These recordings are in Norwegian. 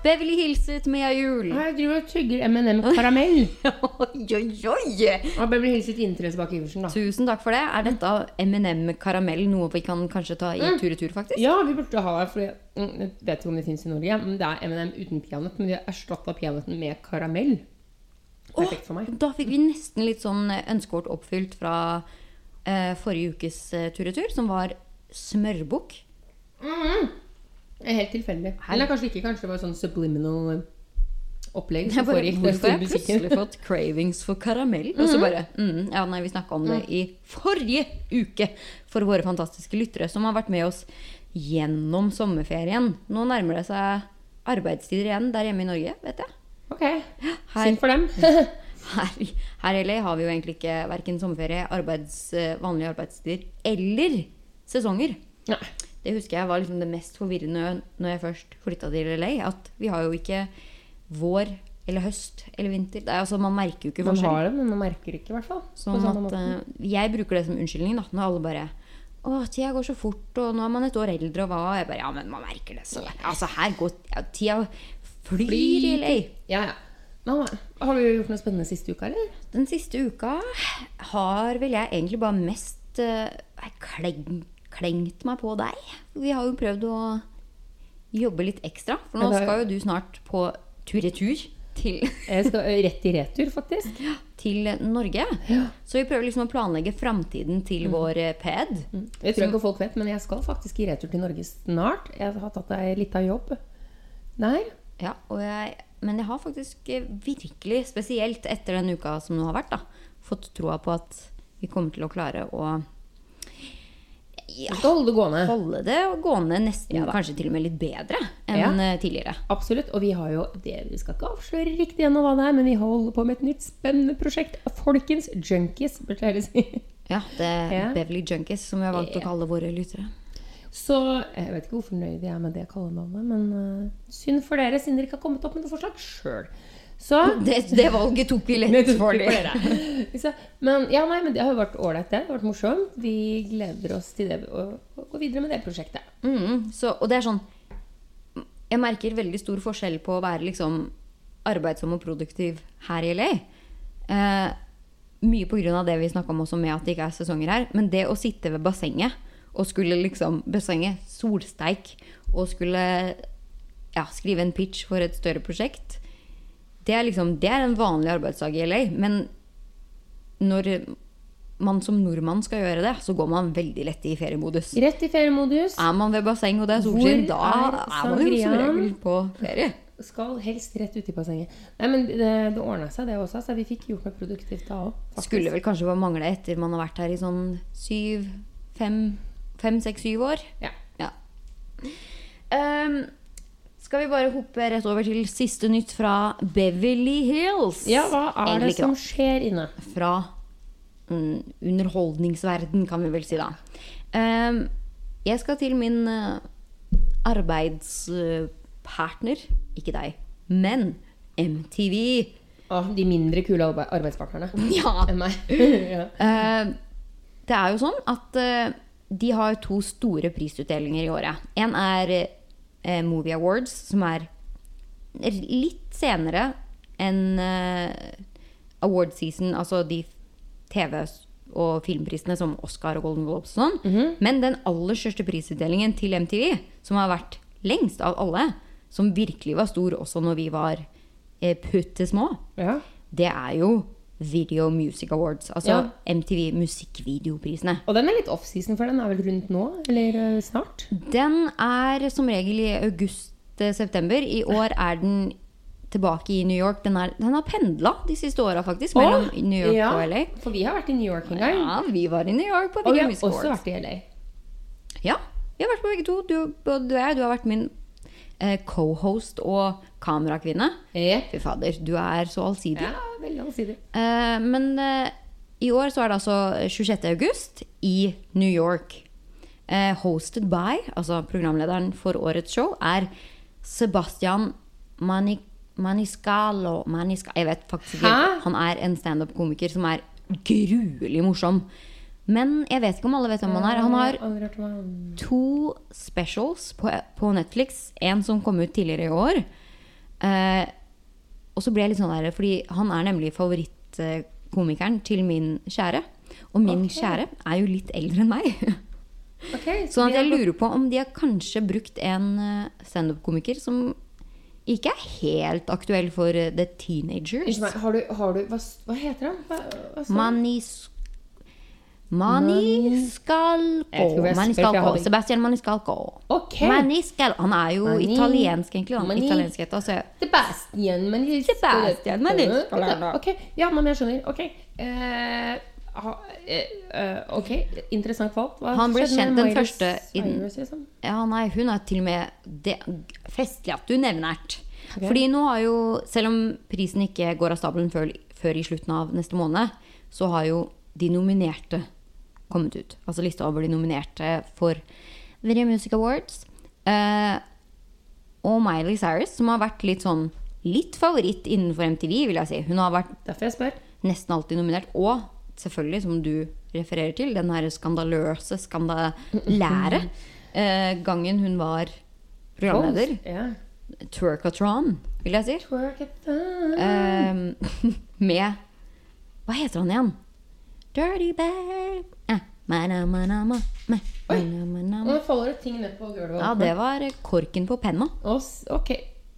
Beverly Hilset Mia Jul. Jeg driver og tygger M&M karamell. Oi, oi, oi! Og Beverly Hills sitt interesse bak Iversen, da. Tusen takk for det. Er dette M&M karamell noe vi kan kanskje ta i tur-retur, faktisk? Ja, vi burde ha det, for jeg mm, jeg vet ikke om det fins i Norge. Men det er M&M uten peanøtt, men de har erstatta peanøtten med karamell. Perfekt for meg. Da fikk vi nesten litt sånn ønskekort oppfylt fra eh, forrige ukes eh, tur-retur, som var smørbukk. Mm er Helt tilfeldig. Eller kanskje ikke. Kanskje det var sånn subliminal eh, opplegg som foregikk. hvorfor har jeg plutselig fått cravings for karamell? Og så bare mm, Ja, nei, vi snakka om det i forrige uke for våre fantastiske lyttere som har vært med oss gjennom sommerferien. Nå nærmer det seg arbeidstider igjen der hjemme i Norge, vet jeg. Ok, Synd for dem. her, her i LA har vi jo egentlig ikke verken sommerferie, arbeids, eh, vanlige arbeidstider eller sesonger. Nei. Det husker jeg var liksom det mest forvirrende når jeg først flytta til LA. At vi har jo ikke vår eller høst eller vinter. Det er, altså, man merker jo ikke Man har det, men man merker ikke, i hvert fall. Sånn at eh, Jeg bruker det som unnskyldning da, når alle bare å, tida går så fort, og nå er man et år eldre, og hva? Og jeg bare, ja, men man merker det så. Altså, her går ja, tida flyr i LA. Ja, ja. Nå, har du gjort noe spennende siste uka, eller? Den siste uka har vel jeg egentlig bare mest uh, kleng, klengt meg på deg. Vi har jo prøvd å jobbe litt ekstra, for nå Ja, skal jo du snart på tur-retur til, Jeg skal rett i retur, faktisk. til Norge. Så vi prøver liksom å planlegge framtiden til Mm. vår eh, ped. Jeg tror ikke folk vet, men jeg skal faktisk i retur til Norge snart. Jeg har tatt ei lita jobb der. Ja, og jeg, men jeg har faktisk eh, virkelig, spesielt etter den uka som nå har vært, da, fått troa på at vi kommer til å klare å ja, Du skal holde det gående. holde det gående nesten Ja kanskje til og med litt bedre enn Ja. eh, tidligere. Absolutt. Og vi har jo det, Vi skal ikke avsløre riktig ennå hva det er, men vi holder på med et nytt spennende prosjekt. Folkens junkies, burde jeg si. Ja, det er Ja. Beverly Junkies, som vi har valgt å kalle våre lyttere. Så jeg vet ikke hvor fornøyd jeg er med det kallenavnet, men uh, synd for dere, siden dere ikke har kommet opp med noe forslag sjøl. Så Det, det valget tok vi lett for dere. Men ja, nei, men det har jo vært ålreit, det. Det har vært morsomt. Vi gleder oss til det å gå videre med det prosjektet. Mm, så, og det er sånn Jeg merker veldig stor forskjell på å være liksom arbeidsom og produktiv her i LA. Eh, mye pga. det vi snakka om også med at det ikke er sesonger her. Men det å sitte ved bassenget og skulle liksom Bassenget, solsteik, og skulle ja, skrive en pitch for et større prosjekt, det er liksom Det er en vanlig arbeidsdag i LA. Men når man som nordmann skal gjøre det, så går man veldig lett i feriemodus. Rett i feriemodus. Er man ved basseng og det er solskinn, da er er man jo som regel på ferie. Skal helst rett ut i bassenget. Nei, men det, det ordna seg, det også. Så vi fikk gjort noe produktivt da òg. Skulle vel kanskje bare mangle etter man har vært her i sånn syv, fem, fem seks, syv år. Ja. Ja. Ehm, skal vi bare hoppe rett over til siste nytt fra Beverly Hills? ja, hva er Egentlig det som da. skjer inne? Fra mm, underholdningsverden, kan vi vel si da. Um, jeg skal til min uh, arbeidspartner, ikke deg, men MTV. Å, de mindre kule arbeidspartnerne Ja. enn meg. ja. uh, det er jo sånn at uh, de har to store prisutdelinger i året. En er eh, Movie Awards, som er litt senere enn eh, award season, altså de TV- og filmprisene som Oscar og Golden Globes og sånn. Men den aller største prisutdelingen til MTV, som har vært lengst av alle, som virkelig var stor også når vi var eh, putte små, ja. det er jo Video Music Awards. Altså Ja. MTV musikkvideoprisene. Og den er litt offseason, for den er vel rundt nå? Eller eh, snart? Den er som regel i august-september. I år er den tilbake i New York. Den, er, den har pendla de siste åra, faktisk, mellom New York ja, og LA. For vi har vært i New York en gang. Ja, vi var i New York på Video Music Awards. Og vi har også vært i LA. Ja, vi har vært på begge to. Du, og jeg, du har vært min co-host og kamerakvinne. Jepp. Fy fader, du er så allsidig. Ja, veldig allsidig. Eh, men eh, i år så er det altså 26. august i New York. Eh, hosted by, altså programlederen for årets show, er Sebastian Mani Maniscalo Manisca, Jeg vet faktisk ikke. Han er en standup-komiker som er gruelig morsom. Men jeg vet ikke om alle vet hvem han er. Han har to specials på, på Netflix. En som kom ut tidligere i år. Eh, og så ble jeg litt sånn der, fordi han er nemlig favorittkomikeren til min kjære. Og min okay. kjære er jo litt eldre enn meg. Så Sånn at jeg er lurer på om de har kanskje brukt en eh, standup-komiker som ikke er helt aktuell for eh, the teenagers. Har du, har du hva, hva heter han? Hva, hva sa skal gå. Maniscalco. skal gå. Sebastian Maniscalco. Ok. Maniscal Han er jo Mani- italiensk, egentlig. Han, Mani- Italiensk heter, altså. Sebastian Mani Sebastian, men jeg- Ok, ja, men jeg skjønner. Ok. Uh, eh, ok, interessant valg. Hva Han ble kjent den første innen- liksom? Ja, nei, hun er til og med det, Festlig at du nevner det. Okay. Fordi nå har jo, selv om prisen ikke går av stabelen før, før i slutten av neste måned, så har jo de nominerte kommet ut. Altså lista over de nominerte for Video Music Awards. Eh, og Miley Cyrus, som har vært litt sånn litt favoritt innenfor MTV, vil jeg si. Hun har vært nesten alltid nominert. Og selvfølgelig, som du refererer til, den her skandaløse, skandalære eh, gangen hun var programleder. Yeah. Twerkatron, vil jeg si. Twerkatron. Eh, med Hva heter han igjen? Dirty Babe. Eh, Oi. Nå faller det ting ned på gulvet. Ja, det var korken på penna. Ok.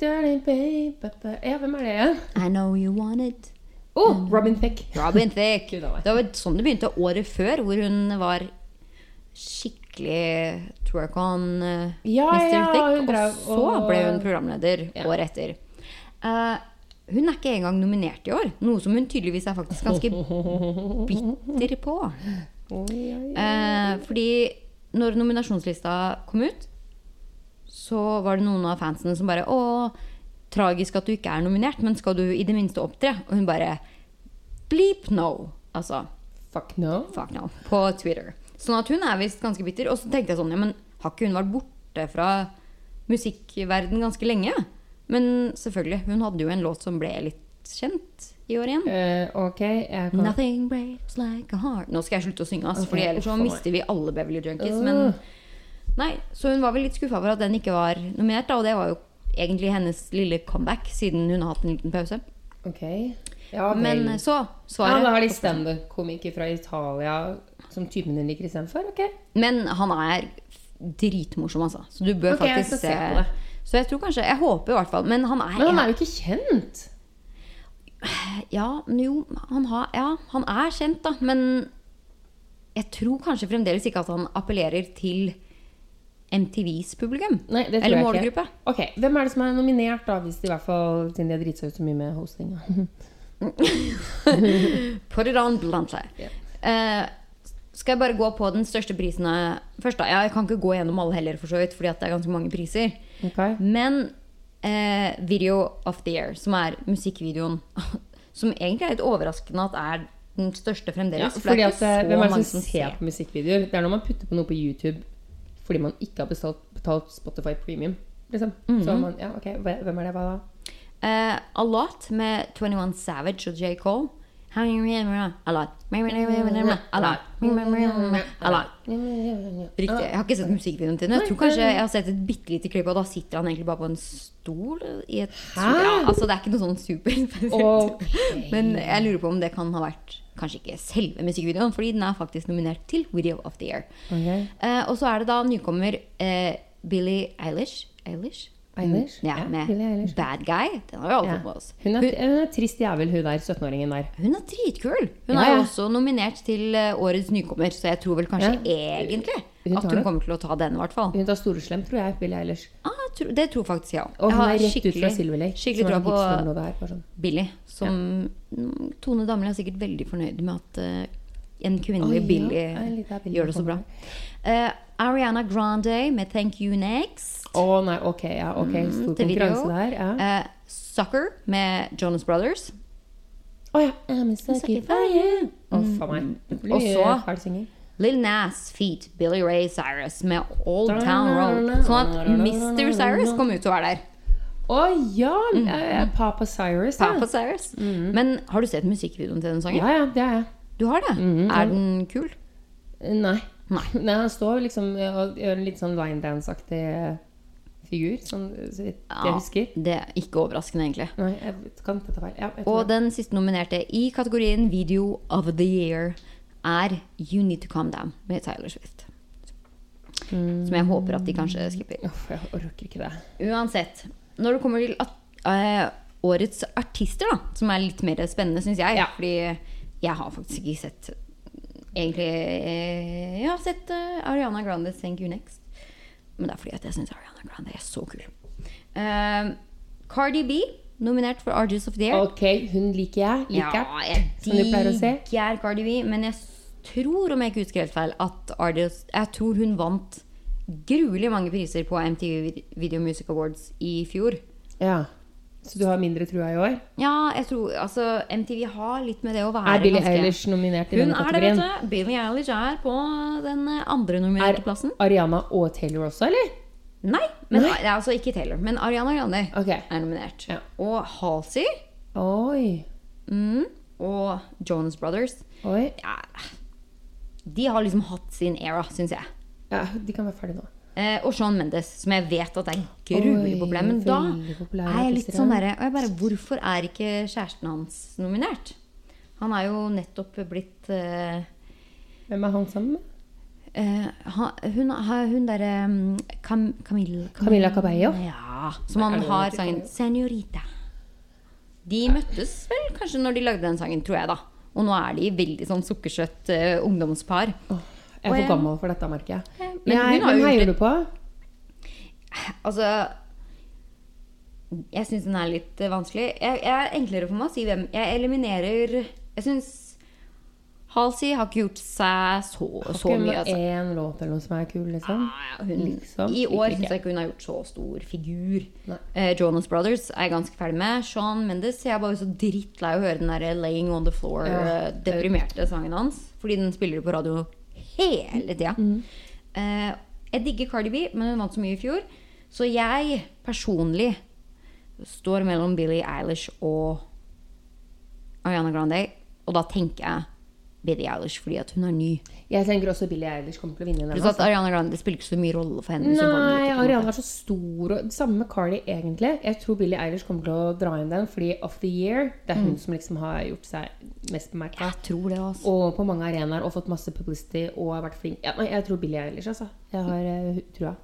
Dirty babe. Ja, hvem er det igjen? I know you want it. Oh, Robin Thicke. Robin Thicke. Det var sånn det begynte året før, hvor hun var skikkelig twerk on uh, Ja, Mr. ja, Thicke. og så ble hun programleder Ja. året etter. Eh, hun er ikke engang nominert i år, noe som hun tydeligvis er faktisk ganske bitter på. Eh, fordi når nominasjonslista kom ut, så var det noen av fansene som bare Å, tragisk at du ikke er nominert, men skal du i det minste opptre? Og hun bare Bleep no. Altså Fuck no. fuck no. På Twitter. Sånn at hun er visst ganske bitter. Og så tenkte jeg sånn, ja, men har ikke hun vært borte fra musikkverden ganske lenge? Men selvfølgelig, hun hadde jo en låt som ble litt kjent i år igjen. Uh, ok, jeg kan Nothing breaks like a heart Nå skal jeg slutte å synge, ass, okay, Fordi ellers så mister vi alle Beverly Junkies. Uh. Men nei, så hun var vel litt skuffa over at den ikke var nominert. Da, og det var jo egentlig hennes lille comeback, siden hun har hatt en liten pause. Ok. Ja, Men så svaret svaret ja, har litt standup-komiker fra Italia som typen din liker istedenfor? Ok. Men han er dritmorsom, altså. Så du bør okay, faktisk se på det. Så jeg tror kanskje Jeg håper i hvert fall. Men han er, Men han er jo ikke kjent. Ja, jo, han, har, ja, han er kjent, da. Men jeg tror kanskje fremdeles ikke at han appellerer til MTVs publikum. Nei, det tror Eller jeg målgruppe. ikke. Ok, Hvem er det som er nominert, da, hvis de i hvert fall, siden de har driti seg ut så mye med hostinga? Put it on bluntly. Yeah. Uh, skal jeg bare gå på den største prisen først? da? Ja, jeg kan ikke gå gjennom alle heller, for så vidt, fordi at det er ganske mange priser. Ok. Men eh, Video of the Year, som er musikkvideoen Som egentlig er litt overraskende at er den største fremdeles. Ja, fordi at, eh, Hvem er det som ser på musikkvideoer? Det er når man putter på noe på YouTube fordi man ikke har betalt, betalt Spotify Premium. Liksom. Mhm. Så man, ja, ok, Hvem er det? Hva da? Eh, A Lot med 21 Savage og J. Cole. Riktig. Jeg har ikke sett musikkvideoen til den. Jeg tror kanskje jeg har sett et bitte lite klipp, og da sitter han egentlig bare på en stol i et ja, Altså, det er ikke noe sånn super Okay. Men jeg lurer på om det kan ha vært kanskje ikke selve musikkvideoen, fordi den er faktisk nominert til Video of the Year. Okay. Uh, og så er det da nykommer uh, Billie Eilish. Eilish? Eilish? Ja, Ja, med Eilish. Bad Guy. Den har vi alle Ja. fått med oss. Hun, er, hun er trist jævel, hun der 17-åringen der. Hun er dritkul! Hun Ja, er jo også nominert til eh, årets nykommer, så jeg tror vel kanskje egentlig Hun at hun det. kommer til å ta den, i hvert fall. Hun tar storeslem, tror jeg. Billie Eilish. Ah, tro, det tror faktisk jeg òg. Og hun er rett ut fra Silver Lake. skikkelig tro på her, sånn. Billy. Som mm, Tone Damli er sikkert veldig fornøyd med at uh, en kvinnelig ja, Billy Billie gjør det så bra. Uh, Ariana Grande med 'Thank You Next'. Å nei, ok. ja, ok, Stor til video. konkurranse der. Ja. Uh, 'Sucker' med Jonas Brothers. Å ja. I'm a sucker for you. Å, faen meg. Og så-. Lil Nas Feet, Billy Ray Cyrus med 'Old Town Road'. Sånn at Mr. Cyrus kom ut og var der. Å ja! eh, Papa Cyrus. ja. Mm. Papa Cyrus. Men har du sett musikkvideoen til den sangen? Ja, ja, det har jeg. Du har det? Er den kul? Nei. Nei. Nei, han står liksom og gjør en litt sånn line dance-aktig figur, sånn så vidt jeg Ja, husker. det er ikke overraskende, egentlig. Nei, jeg kan ta feil. Ja, jeg Og den siste nominerte i kategorien Video of the Year er You Need To Calm Down med Tyler Swift. Mm. Som jeg håper at de kanskje skipper. Uff, jeg orker ikke det. Uansett, når det kommer til at, uh, årets artister, da, som er litt mer spennende, syns jeg Ja. Fordi jeg har faktisk ikke sett Egentlig eh, Jeg har sett uh, Ariana Grande 'Thank You Next'. Men det er fordi at jeg syns Ariana Grande er så kul. Uh, Cardi B, nominert for Artists of the Year. Ok, hun liker jeg. Liker. Ja, jeg Som du pleier å si. digger Cardi B, men jeg tror, om jeg ikke husker helt feil, at Artist, jeg tror hun vant gruelig mange priser på MTV Video Music Awards i fjor. Ja. Så du har mindre trua i år? Ja, jeg tror altså MTV har litt med det å være Er Billie ganske Eilish nominert i Hun denne er det, vet du. Billie Eilish er på den eh, andre nominerte Er plassen. Ariana og Taylor også, eller? Nei, men Nei? altså ikke Taylor. Men Ariana Grande Ok. er nominert. Ja. Og Halsey Oi. mm, og Jonas Brothers. Oi. Ja, de har liksom hatt sin era, syns jeg. Ja, de kan være ferdige nå. Eh, og Sean Mendes, som jeg vet at er gruelig populær. Men da populær er jeg litt sånn derre Og jeg bare Hvorfor er ikke kjæresten hans nominert? Han er jo nettopp blitt eh, Hvem er han sammen med? eh, han, Hun, har- hun derre um, Cam, Camilla, Camilla Cabello? Ja. Som han har sangen? 'Senorita'. De møttes vel kanskje når de lagde den sangen, tror jeg, da. Og nå er de veldig sånn sukkersøtt eh, ungdomspar. Åh, jeg er for jeg- gammel for dette, merker jeg. Men hva jeg, hun har jo heier du på? Altså Jeg syns den er litt eh, vanskelig. Jeg, jeg er enklere for meg å si hvem Jeg eliminerer Jeg syns Halsey har ikke gjort seg så, så Ikke mye. med Altså. én låt eller noe som er kul, liksom? Ja, hun, Liksom, I år ikke. syns jeg ikke hun har gjort så stor figur. Eh, Jonas Brothers er jeg ganske ferdig med. Sean Mendes jeg er bare så drittlei av å høre den der 'Laying on the Floor' Ja. eh, sangen hans. Fordi den spiller på radio hele tida. Mm. Uh, jeg digger Cardi B, men hun vant så mye i fjor. Så jeg personlig står mellom Billie Eilish og Ariana Grande. Og da tenker jeg Billie Eilish fordi at hun er ny. Jeg tenker også Billie Eilish kommer til å vinne den. Pluss at Ariana Grande Det spiller ikke så mye rolle for henne. Nei. Ariana er så stor. Og, samme med Cardi, egentlig. Jeg tror Billie Eilish kommer til å dra inn den, fordi Of the Year Det er hun som liksom har gjort seg mest bemerka. Jeg tror det, altså. Og på mange arenaer og fått masse publicity og vært flink. Ja, jeg tror Billie Eilish, altså. Jeg har uh, trua.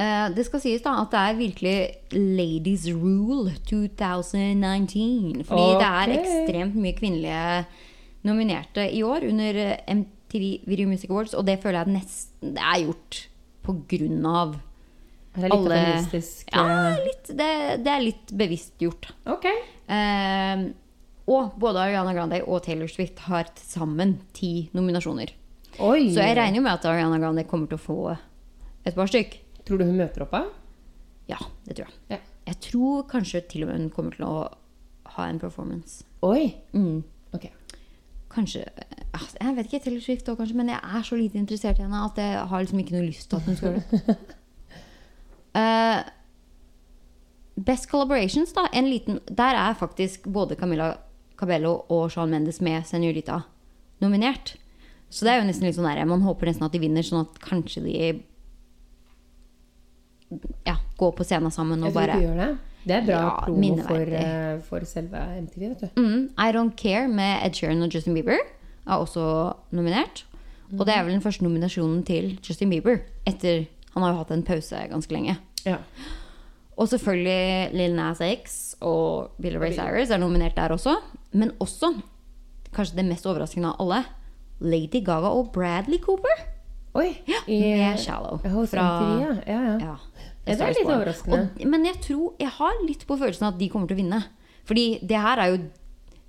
Uh, det skal sies da at det er virkelig Ladies Rule 2019. Fordi det er ekstremt mye kvinnelige nominerte i år under eh, MTV Video Music Awards, og det føler jeg nesten det er gjort på grunn av Er det litt alle Ja, eh, litt, det, det er litt bevisst gjort. Ok. Eh, og både Ariana Grande og Taylor Swift har til sammen ti nominasjoner. Oi! Så jeg regner jo med at Ariana Grande kommer til å få et par stykk. Tror du hun møter opp, da? Ja, det tror jeg. Ja. Jeg tror kanskje til og med hun kommer til å ha en performance. Oi! Mm. Kanskje altså, Jeg vet ikke, Taylor Swift òg, kanskje, men jeg er så lite interessert i henne at jeg har liksom ikke noe lyst til at hun skal gjøre det. Uh, best Collaborations, da. En liten, der er faktisk både Camilla Cabello og Sean Mendes med Senorita nominert. Så det er jo nesten litt sånn der, man håper nesten at de vinner, sånn at kanskje de ja, går på scenen sammen og Jeg tror bare de gjør det. Det er bra Ja, promo for, eh, for selve MTV, vet du. Mm, I Don't Care med Ed Sheeran og Justin Bieber er også nominert. Og det er vel den første nominasjonen til Justin Bieber etter Han har jo hatt en pause ganske lenge. Ja. Og selvfølgelig Lil Nas X og Billy Ray Cyrus er nominert der også. Men også, kanskje det mest overraskende av alle, Lady Gaga og Bradley Cooper. Oi! med Shallow hos fra- MTV, ja. ja, ja. Ja, det er litt overraskende. Og, men jeg tror Jeg har litt på følelsen at de kommer til å vinne. Fordi det her er jo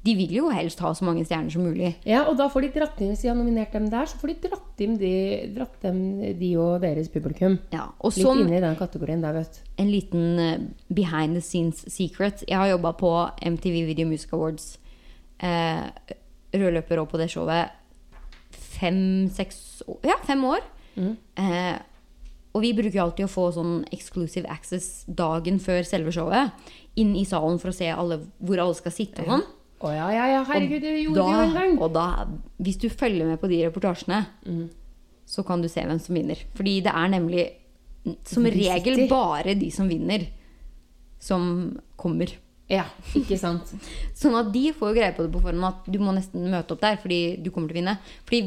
De vil jo helst ha så mange stjerner som mulig. Ja, og da får de dratt inn, hvis de har nominert dem der, så får de dratt inn de, dratt dem, de og deres publikum. Ja, og Litt som inne i den kategorien der, vet en liten eh, behind the scenes secret Jeg har jobba på MTV Video Music Awards. Eh, rødløper òg på det showet fem-seks Ja, fem år. Eh, og vi bruker alltid å få sånn exclusive access dagen før selve showet. Inn i salen for å se alle, hvor alle skal sitte og sånn. Å ja, ja, ja, herregud, det gjorde vi jo en gang. Og da, hvis du følger med på de reportasjene, så kan du se hvem som vinner. Fordi det er nemlig som regel bare de som vinner, som kommer. Ja, ikke sant. Sånn at de får jo greie på det på forhånd at du må nesten møte opp der fordi du kommer til å vinne. Fordi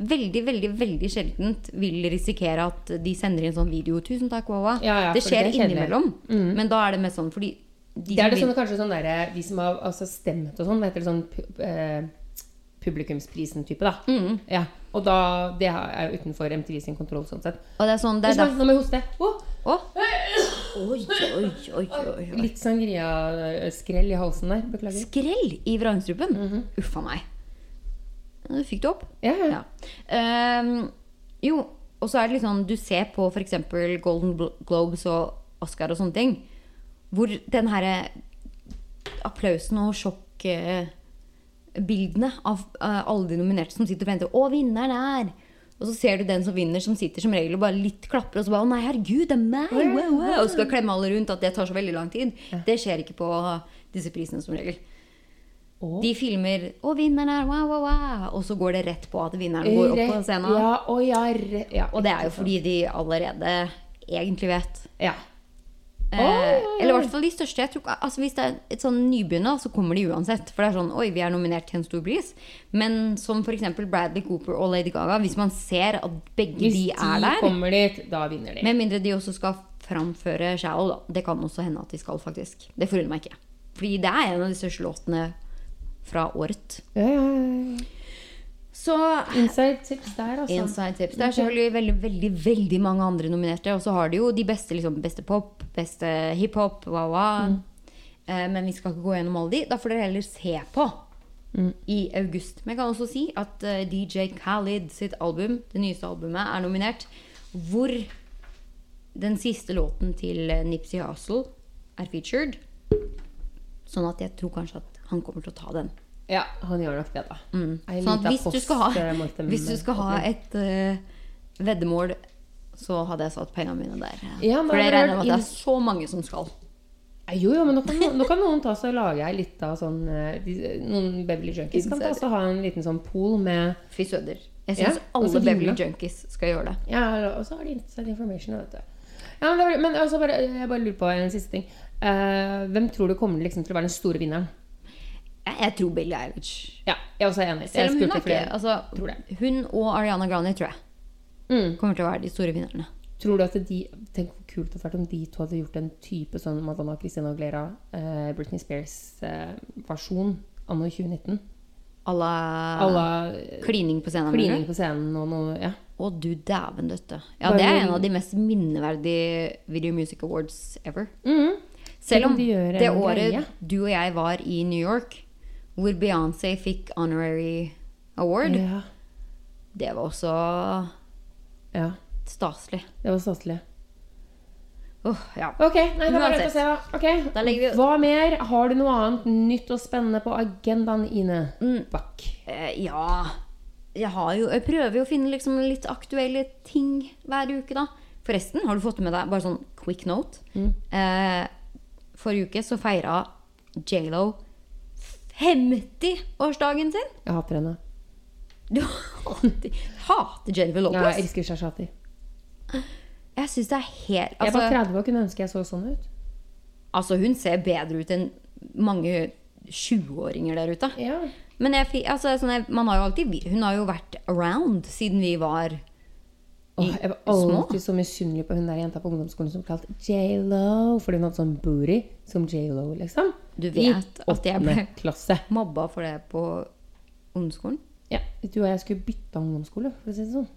veldig, veldig veldig sjeldent vil risikere at de sender inn sånn video 'Tusen takk, Wawa'. Ja, ja, det skjer det innimellom. Mm. Men da er det mest sånn fordi de Det er det sånn, kanskje sånn derre De som har altså stemt og sånn, heter det sånn eh, Publikumsprisen-type, da. Mm. Ja. Og da Det er jo utenfor MTV sin kontroll, sånn sett. Og det er sånn det er derfor Nå må jeg hoste. Oh. Oh. Oi, oi, oi, oi, litt sangria-skrell i halsen der. Beklager. Skrell i vrangstrupen. Mhm. Uff a meg. Du fikk det opp. Ja, ja. Ja. Um, jo, og så er det litt sånn Du ser på f.eks. Golden Globes og Oscar og sånne ting, hvor den herre applausen og sjokkbildene av eh, alle de nominerte som sitter og venter Å, vinneren er Og så ser du den som vinner, som sitter som regel og bare litt klapper, og så bare Å nei, herregud, det er meg! Wow, wow, og skal klemme alle rundt. At det tar så veldig lang tid. Det skjer ikke på disse prisene som regel. Å. De filmer 'Å, vinneren er wow, wow, wow', og så går det rett på at vinneren går opp på scenen. Ja, og, ja, ja, Og det er jo fordi de allerede egentlig vet. Ja. Eh, oi, Eller i hvert fall de største. Tror, altså Hvis det er et sånn nybegynner, så kommer de uansett. For det er sånn Oi, vi er nominert til en stor pris. Men som f.eks. Bradley Cooper og Lady Gaga, hvis man ser at begge Hvis de er der Hvis de kommer dit, da vinner de. Med mindre de også skal framføre 'Shallow', da. Det kan også hende at de skal, faktisk. Det forundrer meg ikke. Fordi det er en av de største låtene fra året. ja, ja, ja. Så Inside tips der, altså. Inside tips. Det er selvfølgelig veldig, veldig veldig mange andre nominerte. Og så har de jo de beste liksom, beste pop, beste hiphop, wawa. Mm. Eh, men vi skal ikke gå gjennom alle de. Da får dere heller se på Mm. i august. Men jeg kan også si at uh, DJ Khalid sitt album, det nyeste albumet, er nominert. Hvor den siste låten til eh, Nipsey Hussle er featured. Sånn at jeg tror kanskje at han kommer til å ta den. Ja, han gjør nok det, da. Mm. Sånn at hvis du skal ha, hvis du skal ha et uh, veddemål, så hadde jeg satt pengene mine der. Ja, For det regner med at det er så mange som skal. Jo, jo, men nå kan, nå kan noen ta seg og lage ei lita sånn eh, Noen Beverly Junkies kan ta seg og ha en liten sånn pool med Fy søder. Jeg syns ja, alle Beverly. Junkies skal gjøre det. Ja, og så har de inside information, vet du. Ja, men, men altså bare, jeg bare lurer på en siste ting. Uh, hvem tror du kommer liksom til å være den store vinneren? Jeg, tror Billie Eilish. Ja, jeg er også enig. Selv om hun ikke altså. Hun og Ariana Grande tror jeg Mm. kommer til å være de store vinnerne. Tror du at de Tenk hvor kult det hadde vært om de to hadde gjort en type sånn Madonna Christina Aguilera, eh, Britney Spears-versjon anno 2019. À la Alla klining på scenen. klining på scenen og noe Ja. Å, du dæven døtte. Ja, Bare- det er en av de mest minneverdige Video Music Awards ever. Mm. Selv om de det året greie. du og jeg var i New York, hvor Beyoncé fikk honorary award, ja. det var også Ja. staselig. Det var staselig. Oh, ja. Ok, nei, da var det å se, da. Okay. Da vi- Hva mer? Har du noe annet nytt og spennende på agendaen, Ine Mm. Bakk? Eh, ja jeg, har jo, jeg prøver jo å finne liksom litt aktuelle ting hver uke, da. Forresten, har du fått med deg bare sånn quick note? Mm. Eh, forrige uke så feira J.Lo 50-årsdagen sin. Jeg hater henne. Du hater, hater Jennifer Ja, Lopez. jeg elsker Shashati. Jeg syns det er helt Jeg var altså, 30 og kunne ønske jeg så sånn ut. altså, hun ser bedre ut enn mange 20-åringer der ute. Ja. Men jeg, altså, sånn, jeg, man har alltid, hun har jo vært around siden vi var Åh, jeg var alltid så misunnelig på hun der jenta på ungdomsskolen som kalte J.Lo. Fordi hun hadde sånn booty som J.Lo, liksom. Du vet at jeg ble- klasse. mobba for det på ungdomsskolen. Ja, du og jeg skulle bytte ungdomsskole, for å si det sånn.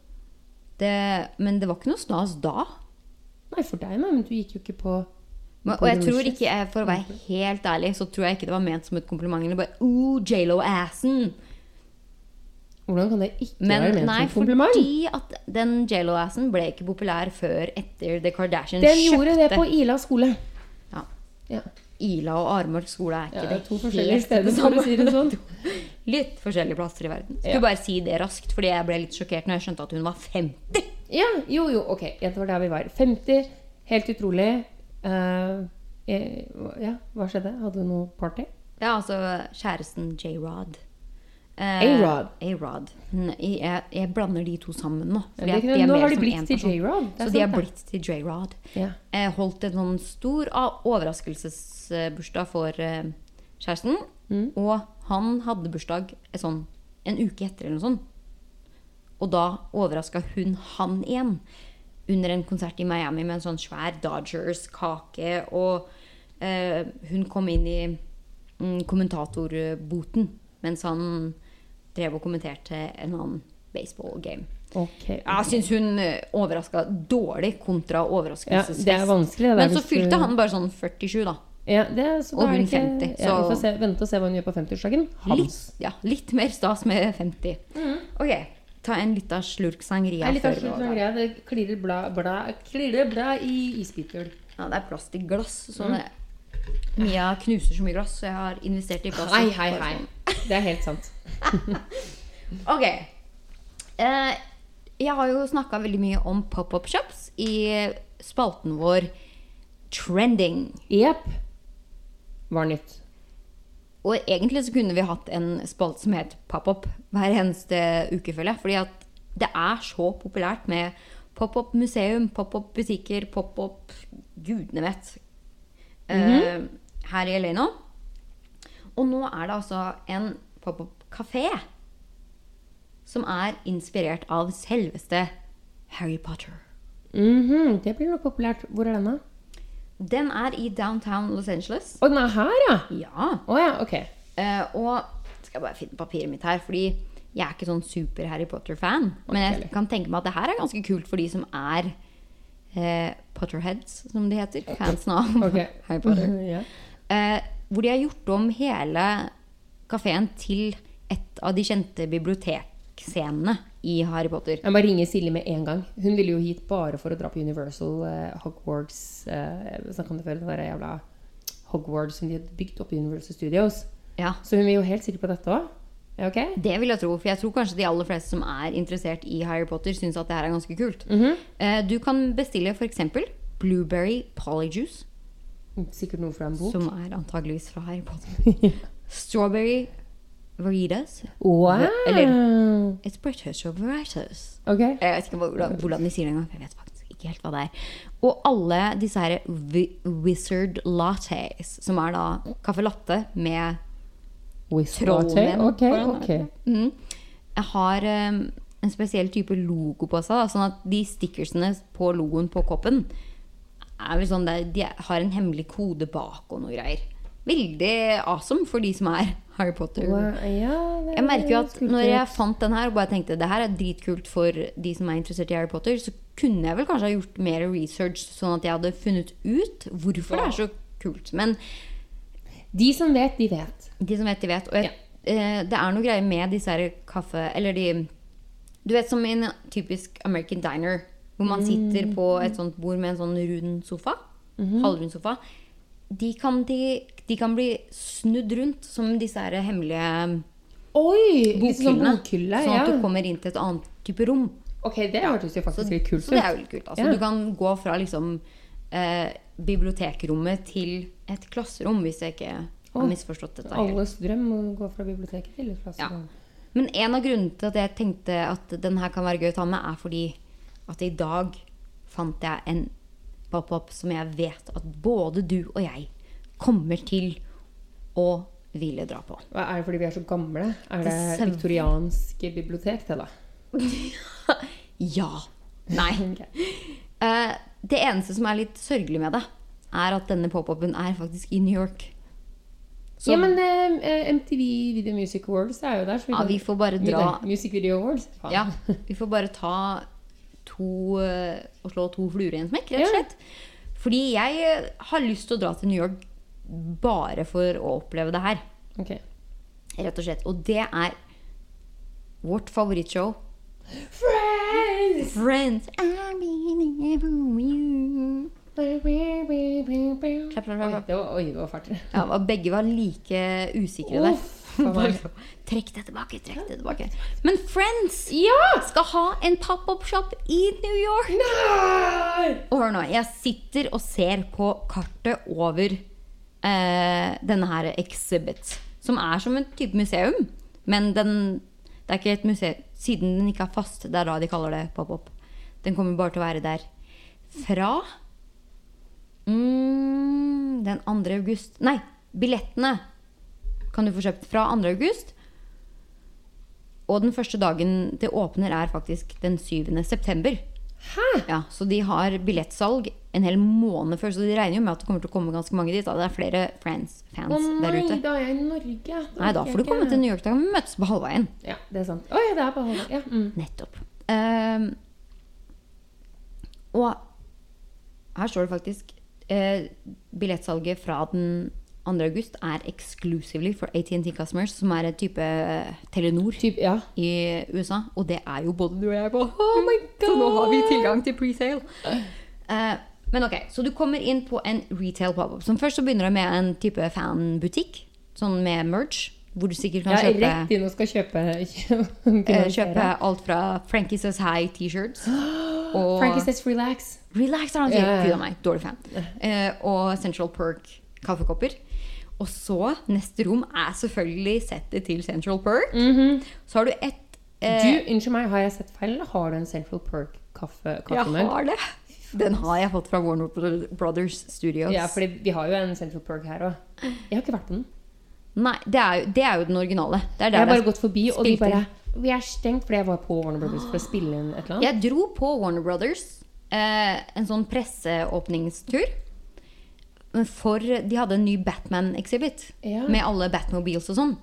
Det, men det var ikke noe stas da. Nei, for deg, nei, men du gikk jo ikke på Men, og jeg tror ikke, For å være helt ærlig, så tror jeg ikke det var ment som et kompliment. Eller bare oh, J.Lo-assen. Hvordan kan det ikke Men være ment nei, som et kompliment? fordi at den J.Lo-assen ble ikke populær før etter The Kardashians Den gjorde det på Ila skole. ja. Ja. Ila og Armark skole er ikke Ja, det to forskjellige steder, det samme. si det sånn. Litt forskjellige plasser i verden. Skulle Ja. bare si det raskt, fordi jeg ble litt sjokkert når jeg skjønte at hun var 50. Ja, jo, jo, ok. Det var der vi var. 50. Helt utrolig. Uh, ja, hva skjedde? Hadde du noe party? Ja, altså kjæresten J-Rod Eh, A-Rod. A-Rod. Jeg, jeg blander de to sammen nå. det. er Nå har de blitt til. J-Rod. Så de er blitt til J-Rod. Ja. Jeg holdt en sånn stor overraskelsesbursdag for eh, kjæresten. Mm. Og han hadde bursdag sånn, en uke etter eller noe sånt. Og da overraska hun han igjen. Under en konsert i Miami med en sånn svær Dodgers-kake. Og eh, hun kom inn i mm, kommentatorboten mens han drev og kommenterte en annen baseball-game. Ok. Jeg syns hun overraska dårlig kontra Ja, overraskelsesfest. er der, Men så fylte han bare sånn 47, da. ja, det, er- så og hun ikke, 50, Ja, vi får se, vente og se hva hun gjør på 50-årsdagen. Hans. Litt, ja, litt mer stas med 50. Ok, ta en lita slurk sangria. Litt av med greia. Det klirrer bla, bla, bla i isbiter. Ja, det er plastikkglass. Så det, Mia knuser så mye glass, så jeg har investert i glass. Hei, hei, hei. Det er helt sant. Ok. Eh, jeg har jo snakka veldig mye om pop-up shops i spalten vår Trending. Jepp. Var nytt. Og egentlig så kunne vi hatt en spalte som het Pop-up hver eneste uke, føler jeg. Fordi at det er så populært med pop-up museum, pop-up butikker, pop-up gudene vet. Eh, her i LA nå. Og nå er det altså en pop-up kafé som er inspirert av selveste Harry Potter. Mhm, Det blir nok populært. Hvor er den, da? Den er i downtown Los Angeles. Å, den er her, ja! Ja. Oh, ja, ok. Uh, og skal jeg bare finne papiret mitt her, fordi jeg er ikke sånn super Harry Potter-fan. Men jeg kan tenke meg at det her er ganske kult for de som er eh, Potterheads, som de heter. Fansen av Ok. Harry Potter. ja. Eh, hvor de har gjort om hele kafeen til et av de kjente bibliotekscenene i Harry Potter. Jeg må ringe Silje med en gang. Hun ville jo hit bare for å dra på Universal eh, Hogwarts eh, Snakka om det før, den jævla Hogwarts som de hadde bygd opp i Universal Studios. Ja, Så hun vil jo helt sikkert på dette òg. Ja, ok? Det vil jeg tro, for jeg tror kanskje de aller fleste som er interessert i Harry Potter, syns at det her er ganske kult. Mhm. Eh, du kan bestille f.eks. Blueberry Polyjuice, Sikkert noe fra en bok. som er antageligvis fra Harry Potter. Strawberry Veritas. Wow! Eller- It's British of Veritas. Okay. Jeg vet ikke hvordan, hvordan de sier det engang. Jeg vet faktisk ikke helt hva det er. Og alle disse her Wizard Lattes, som er da caffè latte med? Trollmenn. Ok, ok. Mhm. Jeg har um, en spesiell type logo på seg. Da, sånn at de stickersene på logoen på koppen er vel sånn der, De har en hemmelig kode bak og noe greier. Veldig awesome for de som er Harry Potter. Wow, ja, Jeg merker jo at når jeg fant den her og bare tenkte det her er dritkult for de som er interessert i Harry Potter, så kunne jeg vel kanskje ha gjort mer research, sånn at jeg hadde funnet ut hvorfor det er så kult. Men De som vet, de vet. de som vet, de vet. Og jeg, eh, det er noe greier med disse her kaffe... Eller de Du vet som i en typisk American diner, hvor man sitter på et sånt bord med en sånn rund sofa. Halvrund sofa. De kan, de, de kan bli snudd rundt som disse her hemmelige Oi! bokhyllene. sånn bokhylle. sånn at ja. du kommer inn til et annet type rom. Ok, det hørtes jo faktisk litt kult Så det er jo litt kult. Altså, Ja. Du kan gå fra liksom eh, bibliotekrommet til et klasserom, hvis jeg ikke har misforstått dette. helt. Alles drøm å gå fra biblioteket til et Ja. Men en av grunnene til at jeg tenkte at den her kan være gøy å ta med, er fordi at i dag fant jeg en pop-up som jeg vet at både du og jeg kommer til å ville dra på. Er det fordi vi er så gamle? Er det viktoriansk bibliotek, det, da? Ja. Nei. Eh, det eneste som er litt sørgelig med det, er at denne pop-upen er faktisk i New York. Så ja, men eh, MTV Video Music Awards er jo der. Så vi, ja, kan- vi får bare dra Music Video Awards. Faen. Ja, vi får bare ta to eh, og slå to fluer i en smekk, rett og Ja. slett. Fordi jeg eh, har lyst til å dra til New York bare for å oppleve det her. Ok. Rett og slett. Og det er vårt favorittshow. Friends! Friends. I'm being here for you. Oi, Klapp, klapp, klapp. det var, oi, det var fælt. Ja, og begge var like usikre der. Trekk det tilbake, trekk det tilbake. Men Friends Ja! skal ha en pop-up-shop i New York. Nei! Og hør nå, jeg sitter og ser på kartet over eh, denne her exhibit. Som er som en type museum. Men den, det er ikke et museum Siden den ikke er fast, det er da de kaller det pop-up. Den kommer bare til å være der fra mm, den 2. august Nei, billettene kan du få kjøpt fra 2. august. Og den første dagen det åpner, er faktisk den 7. september. Hæ? Ja, så de har billettsalg en hel måned før, så de regner jo med at det kommer til å komme ganske mange dit. Da. Det er flere Friends-fans Å der nei, da er jeg i Norge. Nei, da får du komme til New York. Da kan vi møtes på halvveien. Ja, det er sant. Å ja, det er på halvveien. Ja. Mm. Nettopp. Um, og her står det faktisk eh, Billettsalget fra den 2. august er exclusively for AT&T customers, som er et type eh, Telenor Typ, ja. i USA. Og det er jo både du og jeg på. Oh my God! Så nå har vi tilgang til presale. Eh, men ok, Så du kommer inn på en retail pop-up. Som først så begynner det med en type fanbutikk. Sånn med merch. Hvor du sikkert kan er kjøpe rett inn og skal kjøpe Eh, kjøpe alt fra Frankie Says High T-shirts og Frankie says relax. Relax, ja, ja. Gud a meg, dårlig fan. Eh, og Central Perk kaffekopper. Og så, neste rom er selvfølgelig settet til Central Perk. Så har du ett Du, eh, Unnskyld meg, har jeg sett feil, eller har du en Central Perk kaffe, Jeg har det. Den har jeg fått fra Warner Brothers Studios. Ja, fordi vi har jo en Central Perk her òg. Jeg har ikke vært på den. Nei, det er, jo, det er jo den originale. Det er Jeg har bare gått forbi, og de bare Vi er stengt fordi jeg var på Warner Brothers for å spille inn et eller annet. Jeg dro på Warner Brothers eh, en sånn presseåpningstur. For de hadde en ny Batman-exhibit Ja. med alle Batmobiles og sånn.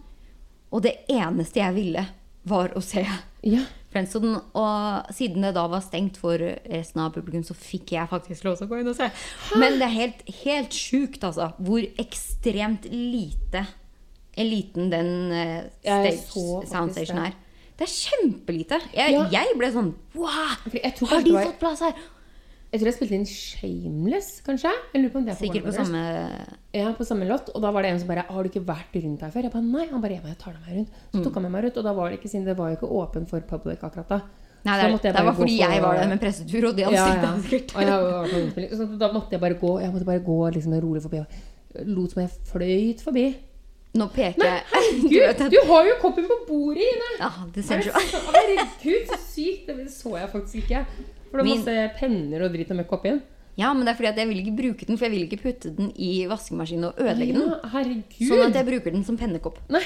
Og det eneste jeg ville, var å se Ja. Friends. Og, siden det da var stengt for resten av publikum, så fikk jeg faktisk lov til å gå inn og se. Men det er helt, helt sjukt, altså, hvor ekstremt lite eliten liten den uh, stage, soundstation er. Det er kjempelite. Jeg, Ja. jeg ble sånn Wow! Har de fått plass her? Jeg tror jeg spilte inn Shameless, kanskje? På det er Sikkert på samme Ja, på samme låt. Og da var det en som bare 'Har du ikke vært rundt her før?' Jeg bare 'Nei'. Han bare 'Jeg, jeg tar deg med rundt'. Så Mm. tok han med meg rundt, og da var det ikke siden det var jo ikke åpen for public akkurat da. Nei, det, jeg det var fordi for- jeg var der med pressetur, og de hadde Ja, ja. det så da måtte jeg bare gå Jeg måtte bare gå liksom rolig forbi. og Lot som jeg fløyt forbi. Nå peker jeg herregud! Du har jo koppen på bordet, Ine! Ja, det Er ser det Herregud, så sykt! Det så jeg faktisk ikke. For det var Min- penner og dritt og møkk oppi den. Ja, men det er fordi at jeg vil ikke bruke den, for jeg vil ikke putte den i vaskemaskinen og ødelegge den. Ja, herregud! Sånn at jeg bruker den som pennekopp. Nei,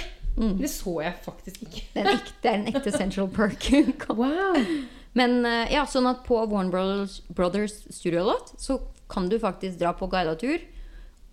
det så jeg faktisk ikke. Det er en ekte, er en ekte Central Perk. Wow! Men eh, ja, sånn at på Warner Brothers, Brothers Studio-låt så kan du faktisk dra på guidet tur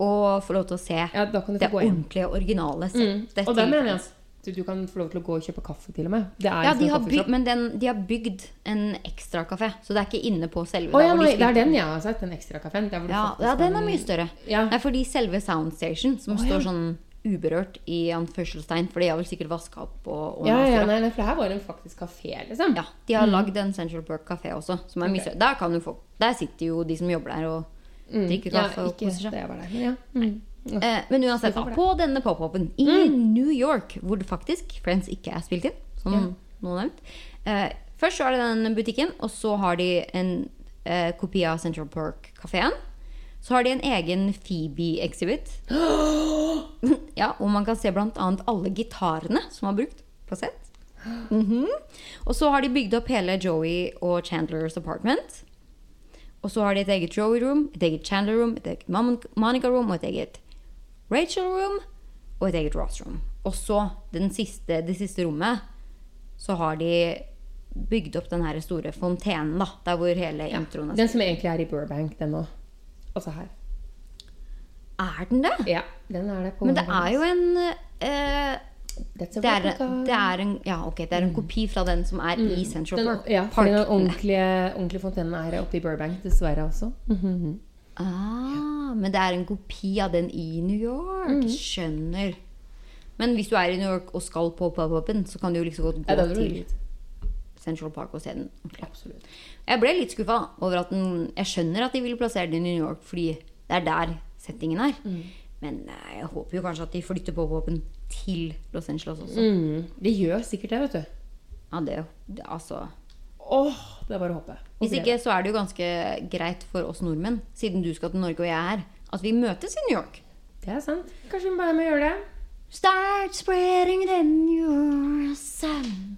og få lov til å se Ja, det ordentlige, originale Mm. Og det mener jeg Friends. du kan få lov til å gå og kjøpe kaffe til og med. Det er Ja, de har, bygd, men den, de har bygd en ekstra kafé, så det er ikke inne på selve Oh, ja, de nei, det er den jeg har sett. Den ekstra kaffen. Der hvor du Ja, ja, den er mye større. Ja. Nei, fordi selve Soundstation, som ja. står sånn uberørt i anførselstegn, for de har vel sikkert vaska opp og og Ja, ja, nei, nei, for det her var en faktisk kafé, liksom. Ja, de har lagd en Central Park kafé også, som er mye Ok. større. Der, kan du få, der sitter jo de som jobber der og drikker Ja, kaffe og ikke koser seg. det var der, men ja. Mm. Eh, men uansett, da, på denne pop-open i Mm. New York, hvor det faktisk Friends ikke er spilt inn, som Ja. noen nevnt eh, Først så er det den butikken, og så har de en eh, kopi av Central Park-kafeen. Så har de en egen Phoebe-exhibit. ja, og man kan se annet alle gitarene som var brukt på sett. Mhm. Og så har de bygd opp hele Joey og Chandlers apartment. Og så har de et eget Joey room, et eget Chandler room, et eget Monica room og et eget Rachel room og et eget Ross room. Og så den siste, det siste rommet så har de bygd opp den her store fontenen, da. Der hvor hele introen er. Den som egentlig er i Burbank, den òg. Altså her. Er den det? Ja, den er det på Men det er jo en eh, det, er, det er en Ja, ok, det er en kopi fra den som er i Central den, Park. Ja, for Park. den ordentlige, ordentlige fontenen er oppe i Burbank, dessverre også. Mhm. Ah, men det er en kopi av den i New York. Skjønner. Men hvis du er i New York og skal på pop-upen, så kan du jo liksom godt gå Ja, til. Central Park og se den. Absolutt. Jeg ble litt skuffa over at den Jeg skjønner at de ville plassere den i New York, fordi det er der settingen er. Men eh, jeg håper jo kanskje at de flytter pop-upen til Los Angeles også. Mm. Det gjør sikkert det, vet du. Ja, det, det Altså Åh, det er bare å håpe. Hvis ikke så er det jo ganske greit for oss nordmenn, siden du skal til Norge og jeg er at vi møtes i New York. Det er sant. Kanskje vi bare må gjøre det. Start spreading it in your sun.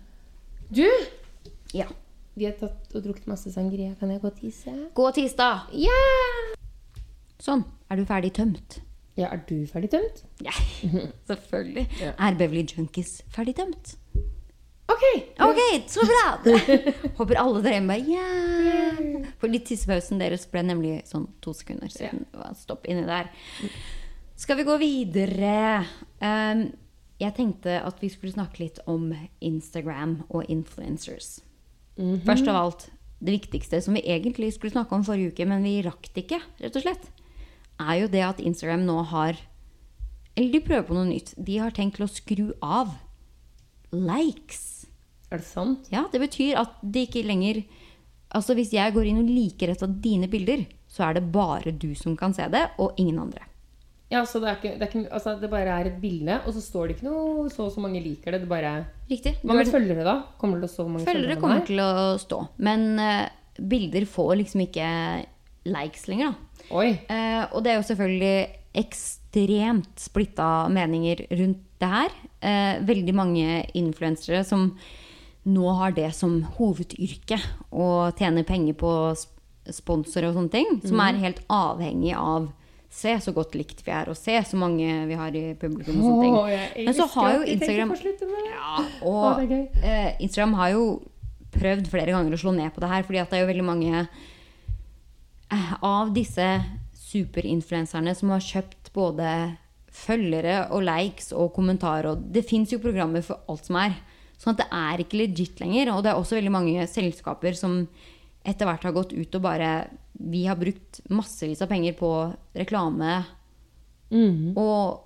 Du, Ja. vi har tatt og drukket masse sangria. Kan jeg gå og tisse? Gå og tisse, da. Ja! Sånn. Er du ferdig tømt? Ja, er du ferdig tømt? Ja, selvfølgelig. Ja. Er Beverly Junkies ferdig tømt? Ok! Ok, så bra! Håper alle dere hjemme bare yeah. For litt tissepausen deres ble nemlig sånn to sekunder siden. Ja. Stopp inni der. Skal vi gå videre? Um, jeg tenkte at vi skulle snakke litt om Instagram og influencers. Først av alt, det viktigste som vi egentlig skulle snakke om forrige uke, men vi rakk det ikke, rett og slett, er jo det at Instagram nå har Eller de prøver på noe nytt. De har tenkt til å skru av likes. Er det sant? Ja, det betyr at det ikke lenger Altså Hvis jeg går inn og liker et av dine bilder, så er det bare du som kan se det, og ingen andre. Ja, så det, er ikke, det, er ikke, altså det bare er et bilde, og så står det ikke noe så og så mange liker det. Det bare Riktig. Hvor mange følgere, da? Kommer det til å stå mange Følgere følgere kommer er? til å stå. Men uh, bilder får liksom ikke likes lenger, da. Oi. Uh, og det er jo selvfølgelig ekstremt splitta meninger rundt det her. Eh, veldig mange influensere som nå har det som hovedyrke å tjene penger på sponsorer og sånne ting. Som er helt avhengig av Se så godt likt vi er, og se så mange vi har i publikum. og sånne ting. Åh, Men så har jo Instagram ja, og eh, Instagram har jo prøvd flere ganger å slå ned på det her, fordi at det er jo veldig mange eh, av disse superinfluenserne som har kjøpt både følgere og likes og kommentarer. Og det fins jo programmer for alt som er. Sånn at det er ikke legit lenger. Og det er også veldig mange selskaper som etter hvert har gått ut og bare Vi har brukt massevis av penger på reklame Mm. og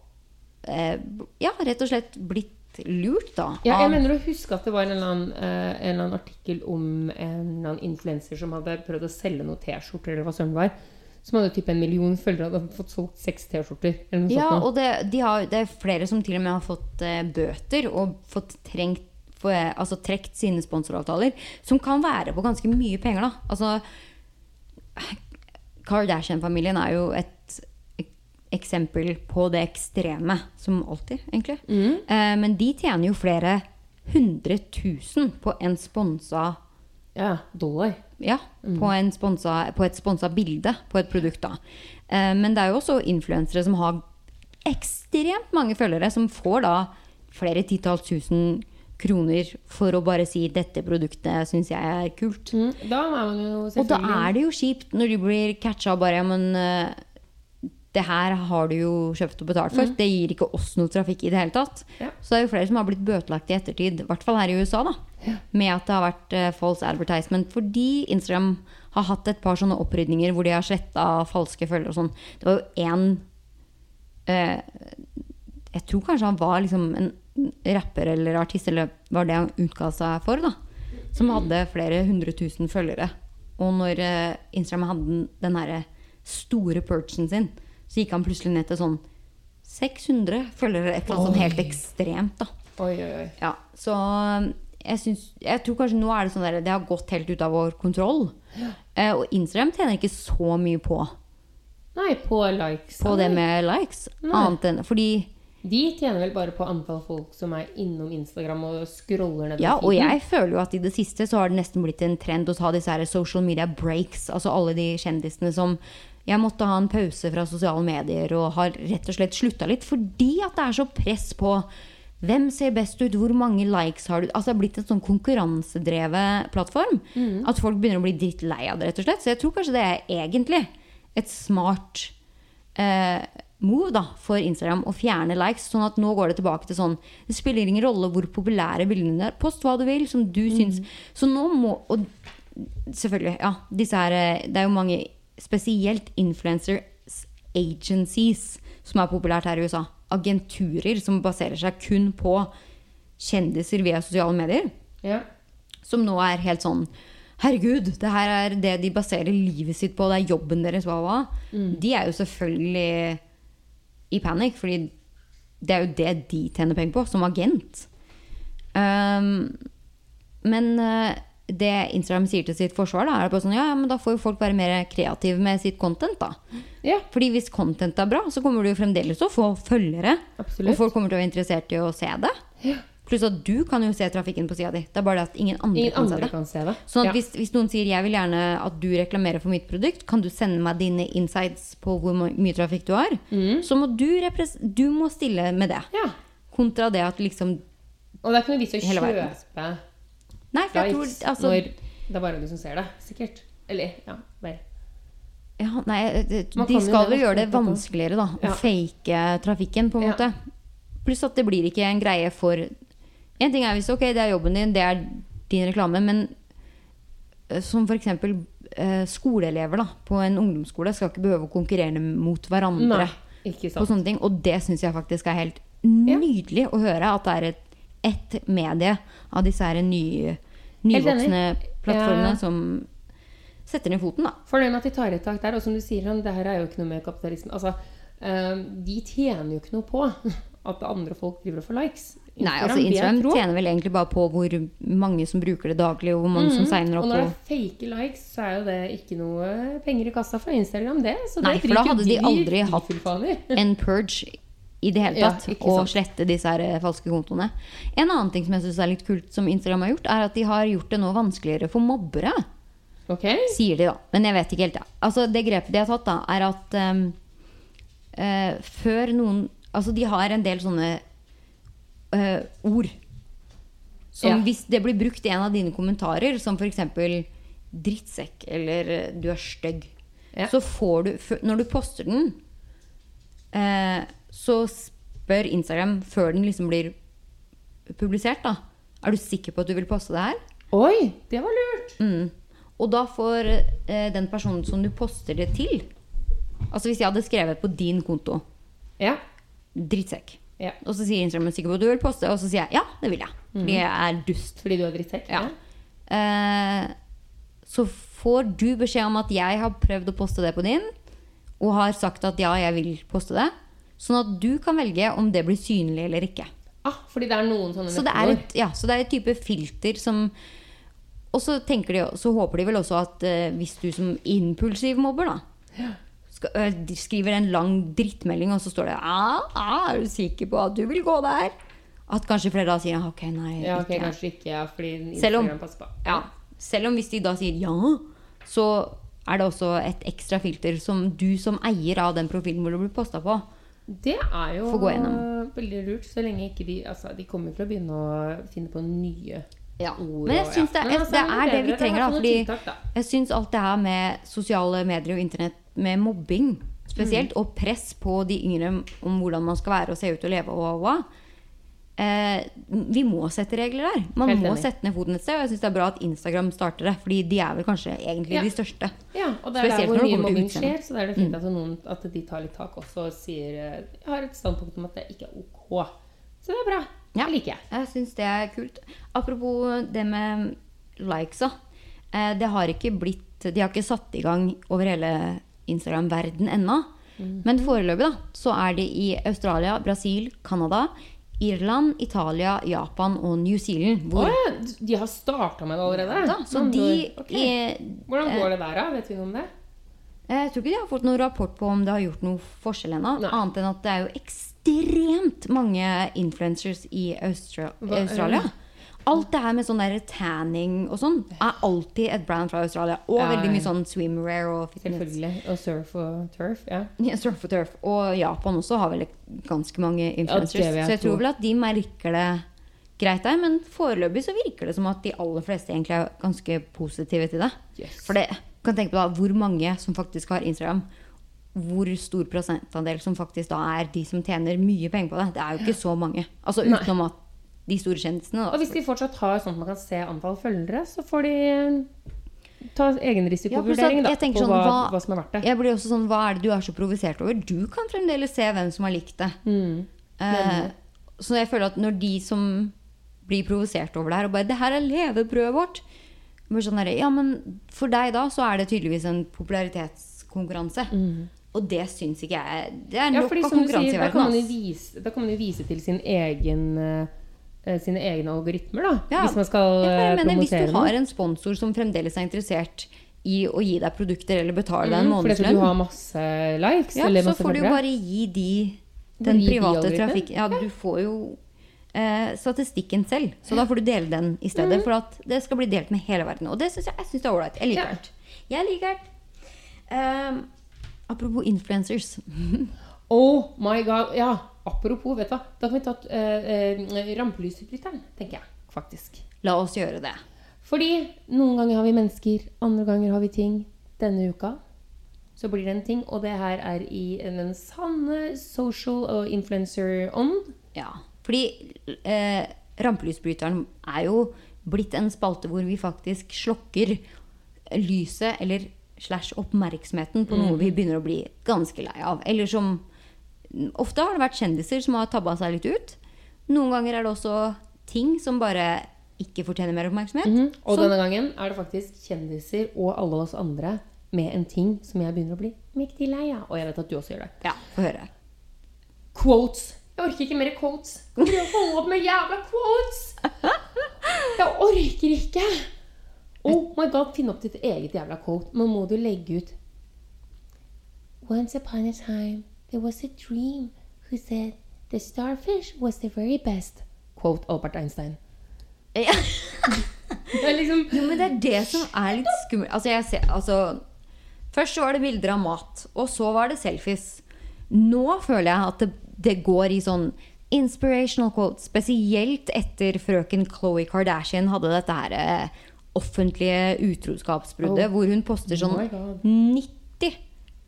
eh, ja, rett og slett blitt lurt, da. Ja, jeg mener å huske at det var en eller, annen, eh, en eller annen artikkel om en eller annen influenser som hadde prøvd å selge noen T-skjorter, eller hva søren det var. Som hadde typ en million følgere og hadde fått solgt seks T-skjorter. Ja, og det, de har, det er flere som til og med har fått eh, bøter og fått trengt, altså trekt sine sponsoravtaler, som kan være på ganske mye penger, da. Altså Kardashian-familien er jo et eksempel på det ekstreme, som alltid, egentlig. Mm. Eh, men de tjener jo flere hundre tusen på en sponsa Ja, dollar. Ja, på, en sponsa, på et sponsa bilde på et produkt. da. Eh, men det er jo også influensere som har ekstremt mange følgere, som får da flere titalls tusen kroner for å bare si 'dette produktet syns jeg er kult'. Mm. Da er Og da er det jo kjipt når de blir catcha bare ja, men eh, det her har du jo kjøpt og betalt for. Det gir ikke oss noe trafikk i det hele tatt. Ja. Så det er jo flere som har blitt bøtelagt i ettertid, i hvert fall her i USA, da. Med at det har vært uh, false advertisement. Fordi Instagram har hatt et par sånne opprydninger hvor de har sletta falske følgere og sånn. Det var jo én Jeg tror kanskje han var liksom en rapper eller artist, eller var det han utga seg for, da. Som hadde flere hundre tusen følgere. Og når eh, Instagram hadde den, herre store purchen sin, så gikk han plutselig ned til sånn 600 følgere. Et eller annet sånn helt ekstremt, da. Oi, oi, oi. Ja, så um, jeg, synes, jeg tror kanskje nå er det sånn der, det har gått helt ut av vår kontroll. Eh, og Instagram tjener ikke så mye på, Nei, på likes. på det med likes. Enn fordi De tjener vel bare på antall folk som er innom Instagram og scroller ned Ja, og jeg føler jo at i det siste så har det nesten blitt en trend å ta disse her social media breaks. Altså alle de kjendisene som jeg måtte ha en pause fra sosiale medier og har rett og slett slutta litt fordi at det er så press på hvem ser best ut, hvor mange likes har du Altså Det er blitt en sånn konkurransedrevet plattform. At folk begynner å bli drittlei av det, rett og slett. Så jeg tror kanskje det er egentlig et smart eh, move da, for Instagram å fjerne likes. Sånn at nå går det tilbake til sånn Det spiller ingen rolle hvor populære bildene dine er. Post hva du vil, som du syns. Så nå må Og selvfølgelig, ja. Disse her eh, Det er jo mange, spesielt influencer agencies, som er populært her i USA. Agenturer som baserer seg kun på kjendiser via sosiale medier Ja. som nå er helt sånn Herregud, det her er det de baserer livet sitt på, det er jobben deres, hva hva. De er jo selvfølgelig i Panic, fordi det er jo det de tjener penger på, som agent. Um, men eh, det Instagram sier til sitt forsvar, da, er bare sånn Ja, ja, men da får jo folk være mer kreative med sitt content, da. Ja, Fordi hvis content er bra, så kommer du jo fremdeles til å få følgere. Absolutt. Og folk kommer til å være interessert i å se det. Ja. Pluss at du kan jo se trafikken på sida di. Det er bare det at ingen andre ingen kan se andre det. kan se det. Sånn ja. hvis, hvis noen sier jeg vil gjerne at du reklamerer for mitt produkt, kan du sende meg dine insights på hvor my- mye trafikk du har, så må du, du må stille med det. ja. Kontra det at liksom Og det er ikke noe vits å kjøpe Nei, for jeg tror likes altså, når det er bare du som ser det. Sikkert. Eller, ja, vel. ja, Nei, det- de skal jo gjøre det vanskeligere, da. Å fake trafikken, på en måte. Pluss at det blir ikke en greie for En ting er hvis ok, det er jobben din, det er din reklame, men eh, som f.eks. Eh, skoleelever da, på en ungdomsskole skal ikke behøve å konkurrere mot hverandre. Nei, ikke på sånne ting. Og det syns jeg faktisk er helt nydelig å høre. At det er et, et medie av disse her nye, nyvoksne plattformene Ja. som setter ned foten, da. Fornøyd med at de tar et tak der. Og som du sier, det her er jo ikke noe med kapitalisme. Altså, eh, de tjener jo ikke noe på at andre folk driver og får likes. Nei, altså Instagram tjener vel egentlig bare på hvor mange som bruker det daglig, og hvor mange som signer opp. Og når det er fake likes, så er jo det ikke noe penger i kassa for Instagram, det. Så Nei, det for da hadde de aldri hatt- En purge i det hele tatt. Ja, og slette disse her eh, falske kontoene. En annen ting som jeg syns er litt kult, som Instagram har gjort, er at de har gjort det nå vanskeligere for mobbere. Okay. Sier de, da. Men jeg vet ikke helt. Ja. Altså, det grepet de har tatt, da, er at um, uh, før noen Altså, de har en del sånne eh, ord. Som Ja. hvis det blir brukt i en av dine kommentarer, som f.eks. drittsekk eller eh, du er stygg, Ja. så får du Når du poster den, uh, så spør Instagram før den liksom blir publisert, da Er du sikker på at du vil poste det her? Oi, det var lurt! Mm. Og da får eh, den personen som du poster det til Altså hvis jeg hadde skrevet på din konto Ja. 'drittsekk', ja. og så sier Instagram 'sikker på at du vil poste', og så sier jeg 'ja, det vil jeg'. Fordi jeg er dust. Fordi du er drittsekk? Ja. Eh, så får du beskjed om at jeg har prøvd å poste det på din, og har sagt at ja, jeg vil poste det. Sånn at du kan velge om det blir synlig eller ikke. Ah, fordi det er noen sånne Så det er et, ja, så det er et type filter som Og så, de, så håper de vel også at eh, hvis du som impulsiv mobber, da de skriver en lang drittmelding, og så står det ah, ah, 'Er du sikker på at du vil gå der?' At kanskje flere da sier ok, nei. Ja, okay, ikke. kanskje ikke, ja, fordi Selv om- passer på. Ja. Selv om hvis de da sier ja, så er det også et ekstra filter som du som eier av den profilen hvor det blir posta på. Det er jo veldig lurt, så lenge ikke de Altså, de kommer til å begynne å finne på nye Ja. ord. Men jeg syns det, ja. altså, det er det vi trenger, da. Fordi tiltak, da. jeg syns alt det her med sosiale medier og internett, med mobbing spesielt, Mm. og press på de yngre om hvordan man skal være og se ut og leve og hva. Eh, vi må sette regler der. Man Helt må enig. sette ned foten et sted. Og jeg syns det er bra at Instagram starter det, fordi de er vel kanskje egentlig Ja. de største. Ja, og det er der Spesielt hvor når det mye mobbing skjer, så det er det fint at, noen, at de tar litt tak også og sier eh, Jeg har et standpunkt om at det ikke er ok. Så det er bra. Ja. Det liker jeg. Jeg syns det er kult. Apropos det med likes, da. det har ikke blitt De har ikke satt i gang over hele Instagram-verden ennå. Mm. Men foreløpig da, så er det i Australia, Brasil, Canada, Irland, Italia, Japan og New Zealand. Hvor, ja, de har starta med det allerede? da, så de okay. Eh, Hvordan går det der, da? Vet vi noe om det? Jeg tror ikke de har fått noen rapport på om det har gjort noe forskjell ennå. Annet enn at det er jo ekstremt mange influencers i Austra Hva- Australia. Alt det her med sånn der tanning og sånn er alltid et brand fra Australia. Og Ja, veldig mye sånn swimwear og fitness. Selvfølgelig. Og surf og turf. Ja. Ja, surf og turf. Og Japan også har vel ganske mange influencers. Ja, så jeg tror vel at de merker det greit der. Men foreløpig så virker det som at de aller fleste egentlig er ganske positive til det. Yes. For det, kan tenke på da, hvor mange som faktisk har Instagram. Hvor stor prosentandel som faktisk da er de som tjener mye penger på det. Det er jo ikke så mange. Altså utenom at de store kjendisene. Og hvis de fortsatt har sånn at man kan se antall følgere, så får de eh, ta egenrisikovurdering Ja, da, på sånn, hva, hva- som er verdt det. Jeg blir også sånn, Hva er det du er så provosert over? Du kan fremdeles se hvem som har likt det. Mm. Eh, så jeg føler at når de som blir provosert over det her, og bare 'Det her er levebrødet vårt' blir sånn der, Ja, men for deg da så er det tydeligvis en popularitetskonkurranse. Og det syns ikke jeg Det er nok Ja, fordi av konkurranse sier, i da kan, man jo verden. vise, da kan man jo vise til sin egen eh, eh, sine egne algoritmer, da. Ja, hvis man skal ja, mener, promotere hvis du har en sponsor som fremdeles er interessert i å gi deg produkter eller betale deg en månedslønn fordi du har masse likes ja, eller så får du jo bare gi de den gi private de trafikken. Ja, du får jo eh, statistikken selv, så da får du dele den i stedet. For at det skal bli delt med hele verden. Og det syns jeg, jeg synes det er ålreit. Jeg liker Ja. det. Jeg liker det. Ehm, apropos influencers. Oh my god. Ja, apropos, vet du hva. Da kan vi ta uh, uh, rampelysbryteren, tenker jeg faktisk. La oss gjøre det. Fordi noen ganger har vi mennesker, andre ganger har vi ting. Denne uka så blir det en ting, og det her er i den sanne social og influencer-ånd. Ja, fordi eh, Rampelysbryteren er jo blitt en spalte hvor vi faktisk slokker lyset eller slash oppmerksomheten på noe vi begynner å bli ganske lei av. Eller som Ofte har det vært kjendiser som har tabba seg litt ut. Noen ganger er det også ting som bare ikke fortjener mer oppmerksomhet. Og Som- denne gangen er det faktisk kjendiser og alle oss andre med en ting som jeg begynner å bli mektig lei av. Og jeg vet at du også gjør det. Ja, få høre. Quotes. Jeg orker ikke mer quotes. Kan du holde opp med jævla quotes? Jeg orker ikke. Oh my god, finn opp ditt eget jævla quote. Nå må du legge ut Once upon a time, there was a dream who said the starfish was the very best. Quote Albert Einstein. Ja. Det liksom Jo, men det er det som er litt skummelt. Altså, ser, altså, først så var det bilder av mat, og så var det selfies. Nå føler jeg at det, det går i sånn inspirational quote, spesielt etter frøken Khloe Kardashian hadde dette her eh, offentlige utroskapsbruddet, Oh. hvor hun poster sånn Oh 90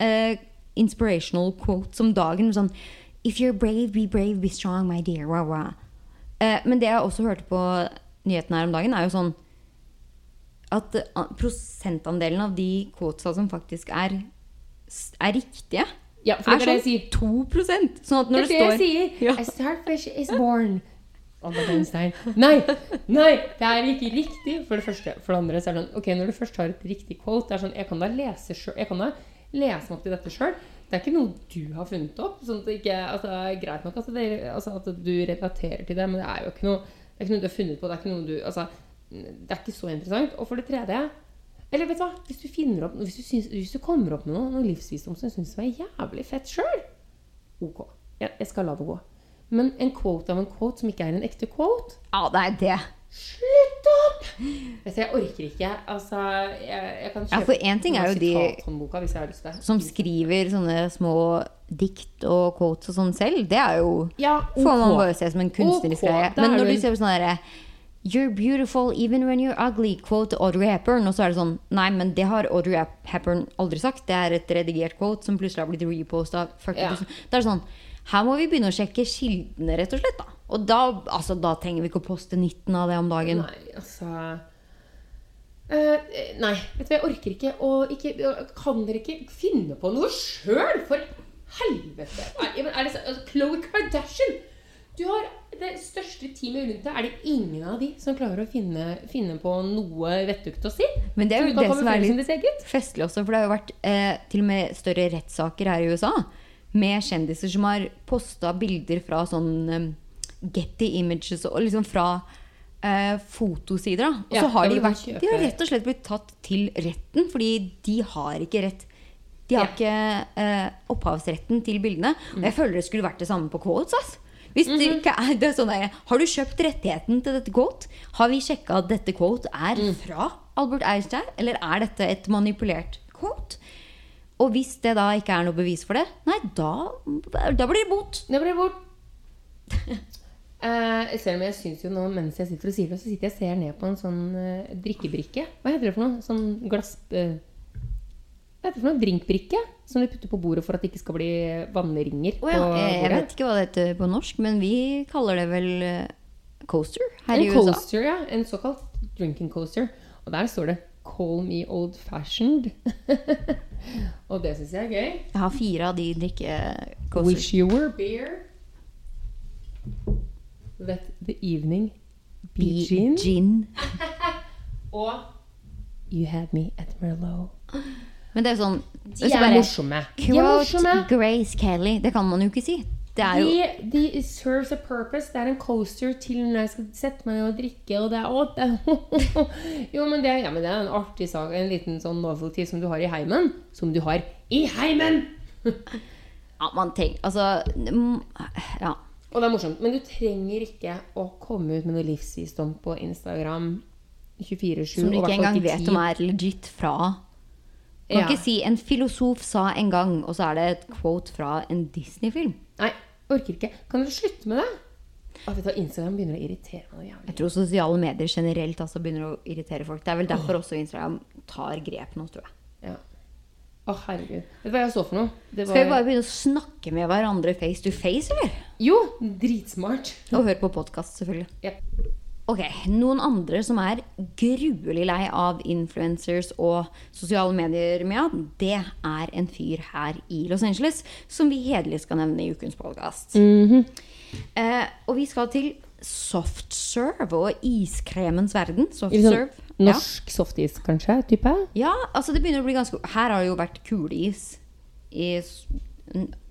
uh, inspirational quotes om dagen. Sånn If you're brave, be brave, be strong, my dear. Rah, rah. Uh, men det jeg også hørte på nyhetene her om dagen, er jo sånn at eh, prosentandelen av de quotesa som faktisk er, er riktige, Ja, er sånn 2 Sånn at når det, det står sier. Ja. A starfish is born. Albert Einstein. Nei, nei, det er ikke riktig. For det første. For det andre så er det sånn Ok, når du først har et riktig quote, det er sånn Jeg kan da lese sjøl. Jeg kan da lese meg opp til dette sjøl. Det er ikke noe du har funnet opp. Sånn at det ikke altså, det er Greit nok at, det, altså, at du relaterer til det, men det er jo ikke noe Det er ikke noe du har funnet på. Det er ikke noe du Altså, det er ikke så interessant. Og for det tredje eller vet du hva, hvis du, finner opp, hvis du, syns, hvis du kommer opp med noe, noe livsvisdom som du syns var jævlig fett sjøl, ok. Jeg, jeg skal la det gå. Men en quote av en quote som ikke er en ekte quote Ja, det er det. Slutt opp! Jeg orker ikke. Altså, jeg, jeg kan Ja, kjøpe for en ting er jo de- hvis jeg har lyst til. Som skriver sånne små dikt og quotes og sånn selv. Det er jo Ja, får man bare se som en kunstnerisk greie. da Men når du du ser på sånn derre You're beautiful even when you're ugly, quote Audrey Hepburn. Og så er det sånn Nei, men det har Audrey Hepburn aldri sagt. Det er et redigert quote som plutselig har blitt reposta Ja. Det er sånn Her må vi begynne å sjekke kildene, rett og slett. Da. Og da, altså, da trenger vi ikke å poste 19 av det om dagen. Nei, altså Uh, Nei, vet du, jeg orker ikke. å ikke, kan dere ikke finne på noe sjøl, for helvete? Er, er det så, altså, Khloe Kardashian! Du har det største teamet rundt deg. Er det ingen av de som klarer å finne, finne på noe vettugt å si? Men det er jo det som er litt festlig også, for det har jo vært eh, til og med større rettssaker her i USA med kjendiser som har posta bilder fra sånn um, Getty Images og liksom fra uh, fotosider. Da. Og Ja, så har de vært De har rett og slett blitt tatt til retten, fordi de har ikke rett De har Ja. ikke uh, opphavsretten til bildene. Og jeg føler det skulle vært det samme på quotes. ass. Hvis det Mhm. ikke er, det er sånn der, Har du kjøpt rettigheten til dette quote? Har vi sjekka at dette quote er Mm. fra Albert Einstein, eller er dette et manipulert quote? Og hvis det da ikke er noe bevis for det, nei, da, da blir det bot. Det blir bort. Eh, selv om jeg syns jo nå mens jeg sitter og sier det, så sitter jeg og ser ned på en sånn eh, drikkebrikke. Hva heter det for noe? Sånn glass... eh, hva heter det for noe? Drinkbrikke? Som du putter på bordet for at det ikke skal bli vannringer Oh, ja, jeg, vet ikke hva det heter på norsk, men vi kaller det vel eh, coaster her En i USA. coaster, ja. En såkalt drinking coaster. Og der står det 'Call me old fashioned'. og det syns jeg er gøy. Jeg har fire av de drikkekoser. Wish you were beer. Let the evening be gin. gin. Og You had me at Merlot. Men det er sånn De er morsomme. Quote. Grace Kelly. Det kan man jo ikke si. Det er jo De, de serves a purpose. Det er en coaster til når jeg skal sette meg ned og drikke, og det er, å, det Jo, men det, ja, men det er en artig sak. En liten sånn novelty som du har i heimen. Som du har i heimen! Ja, man tenker Altså Ja. Og det er morsomt. Men du trenger ikke å komme ut med noe livsvisdom på Instagram 24-7. Som du ikke engang vet om er legit fra. Kan Ja. ikke si 'en filosof sa en gang', og så er det et quote fra en Disney-film. Nei, orker ikke. Kan dere slutte med det? At vet du, Instagram begynner å irritere meg noe jævlig. Jeg tror sosiale medier generelt altså begynner å irritere folk. Det er vel derfor også Instagram tar grep nå, tror jeg. Ja. Å, herregud. Vet du hva jeg så for noe? Det Skal vi bare begynne å snakke med hverandre face to face, eller? Jo, dritsmart. Og høre på podkast, selvfølgelig. Ja. Ok, Noen andre som er gruelig lei av influencers og sosiale medier, Mia, det er en fyr her i Los Angeles som vi hederlig skal nevne i ukens podkast. eh, og vi skal til soft serve og iskremens verden. Soft. Sånn norsk softis, kanskje? Type? Ja. ja, altså det begynner å bli ganske Her har det jo vært kuleis i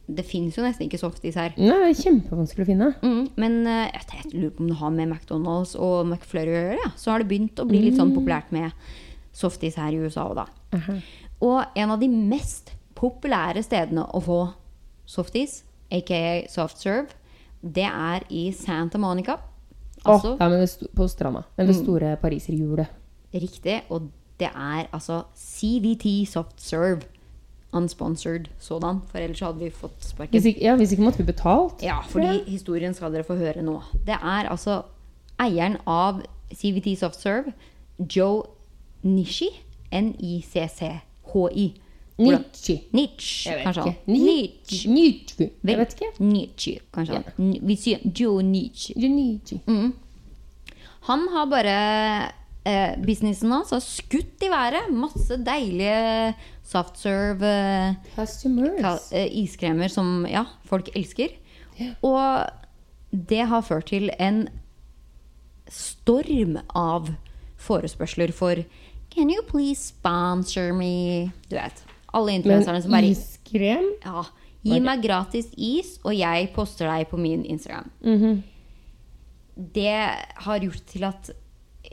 Det fins jo nesten ikke softis her. Nei, det er kjempevanskelig å finne. Mm, men eh, jeg, jeg lurer på om det har med McDonald's og McFlurry å gjøre. Ja. Så har det begynt å bli litt sånn populært med softis her i USA òg, da. Aha. Og en av de mest populære stedene å få softis, aka soft serve, det er i Santa Monica. Altså det ja, på stranda. Med det store pariserhjulet. riktig. Og det er altså CVT soft serve. Unsponsored sådan, for ellers hadde vi fått sparken. Hvis ikke, ja, hvis ikke måtte vi betalt. Ja, fordi historien skal dere få høre nå. Det er altså eieren av CVT Softserve, Joe Nishi, N-I-C-C-H-I. Nietzsche. Nietzsche, kanskje. han. Nietzsche. Nietzsche. Jeg vet ikke. Nietzsche, kanskje. han. Vi sier Joe Nietzsche. Nietzsche. Han har bare eh, Businessen hans har skutt i været. Masse deilige softserve eh, eh, iskremer som ja, folk elsker. Og det har ført til en storm av forespørsler for Can you please sponsor me? Du vet. Alle influenserne som bare iskrem? ja, Gi meg gratis is, og jeg poster deg på min Instagram. Mhm. Det har gjort til at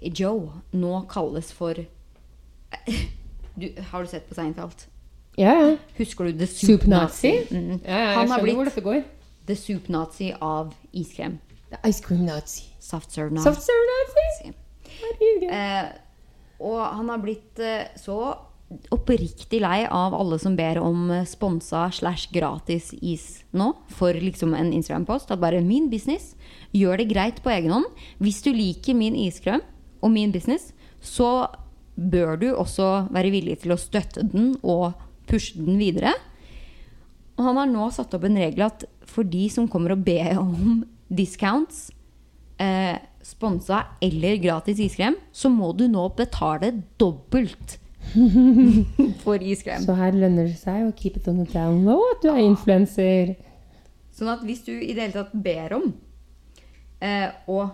Joe nå kalles for du, Har du sett på Seinfeld? Ja, ja. Husker du The Soup, Nazi? Mm. Ja, ja, jeg Han har skjønner hvor dette går. The Soup Nazi av iskrem. The ice cream nazi. Soft serve Nazi. Soft serve nazi. nazi. Eh, og han har blitt eh, så oppriktig lei av alle som ber om eh, sponsa slash gratis is nå for liksom en Instagram-post. At bare min business, gjør det greit på egen hånd. Hvis du liker min iskrem og min business, så bør du også være villig til å støtte den og pushe den videre. Og han har nå satt opp en regel at for de som kommer og ber om discounts, eh, sponsa eller gratis iskrem, så må du nå betale dobbelt for iskrem. Så her lønner det seg å keep it on the down low at du er influenser. Sånn at hvis du i det hele tatt ber om eh, å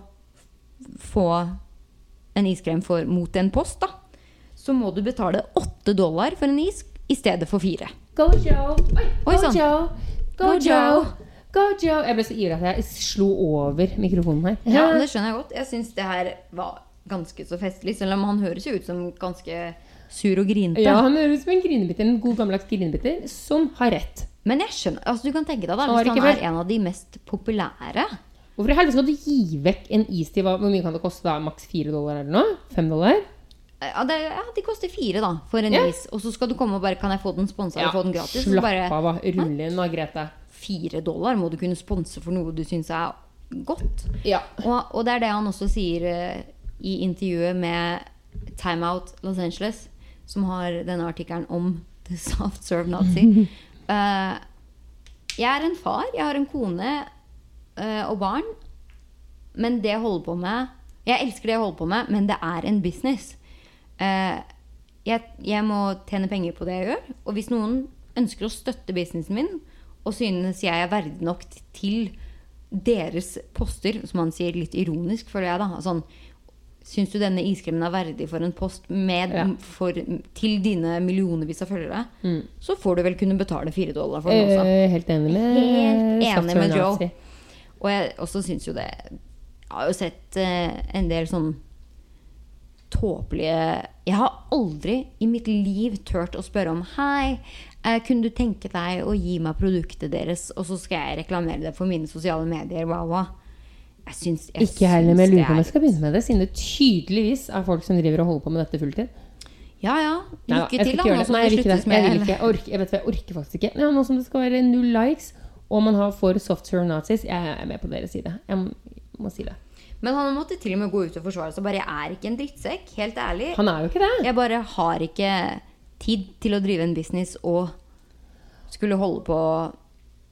få en iskrem for, mot en post, da, så må du betale åtte dollar for en is i stedet for fire. Go Joe! Oi, Oi, go sann. Joe! Go Go Joe! Go Joe! Jeg ble så ivrig at jeg slo over mikrofonen her. Ja, Det skjønner jeg godt. Jeg syns det her var ganske så festlig, selv om han høres jo ut som ganske sur og grinete. Ja, han høres ut som en grinebitter, en god gammeldags grinebitter, som har rett. Men jeg skjønner, altså du kan tenke deg da, hvis han er en av de mest populære Hvorfor i helvete skal du gi vekk en is til hva, Hvor mye kan det koste? da? Maks fire dollar eller noe? Fem dollar? ja, det, ja, De koster fire da, for en Ja. is. Og så skal du komme og bare Kan jeg få den sponsa eller få den gratis? Så slapp bare av, da. Rull inn, Margrethe. fire dollar må du kunne sponse for noe du syns er godt. Ja. Og, og det er det han også sier eh, i intervjuet med Time Out Los Angeles, som har denne artikkelen om The Soft Serve Nazi. Eh, jeg er en far, jeg har en kone eh, og barn. Men det jeg holder på med Jeg elsker det jeg holder på med, men det er en business. Eh, jeg, jeg må tjene penger på det jeg gjør. Og hvis noen ønsker å støtte businessen min, og synes jeg er verdig nok til deres poster, som han sier litt ironisk, føler jeg, da. Sånn, Syns du denne iskremen er verdig for en post med, Ja. for, til dine millionervis av følgere, så får du vel kunne betale fire dollar for den også. Eh, helt enig med Helt enig med Joe. Og jeg også syns jo det Jeg har jo sett eh, en del sånn tåpelige Jeg har aldri i mitt liv turt å spørre om Hei, eh, kunne du tenke deg å gi meg produktet deres, og så skal jeg reklamere det for mine sosiale medier? Wow, wow. Jeg syns, jeg Ikke heller, men jeg lurer på om jeg skal begynne med det, siden det tydeligvis er folk som driver og holder på med dette fulltid. Ja ja. Lykke til, da. Nå som Nei, jeg det vil ikke sluttes med. Jeg, orker, jeg vet jeg orker faktisk ikke. Ja, nå som det skal være null likes, og man har for software nazis, jeg er med på deres side. Jeg må, må si det. Men han måtte til og med gå ut og forsvare seg. Bare jeg er ikke en drittsekk. Helt ærlig. Han er jo ikke det. Jeg bare har ikke tid til å drive en business og skulle holde på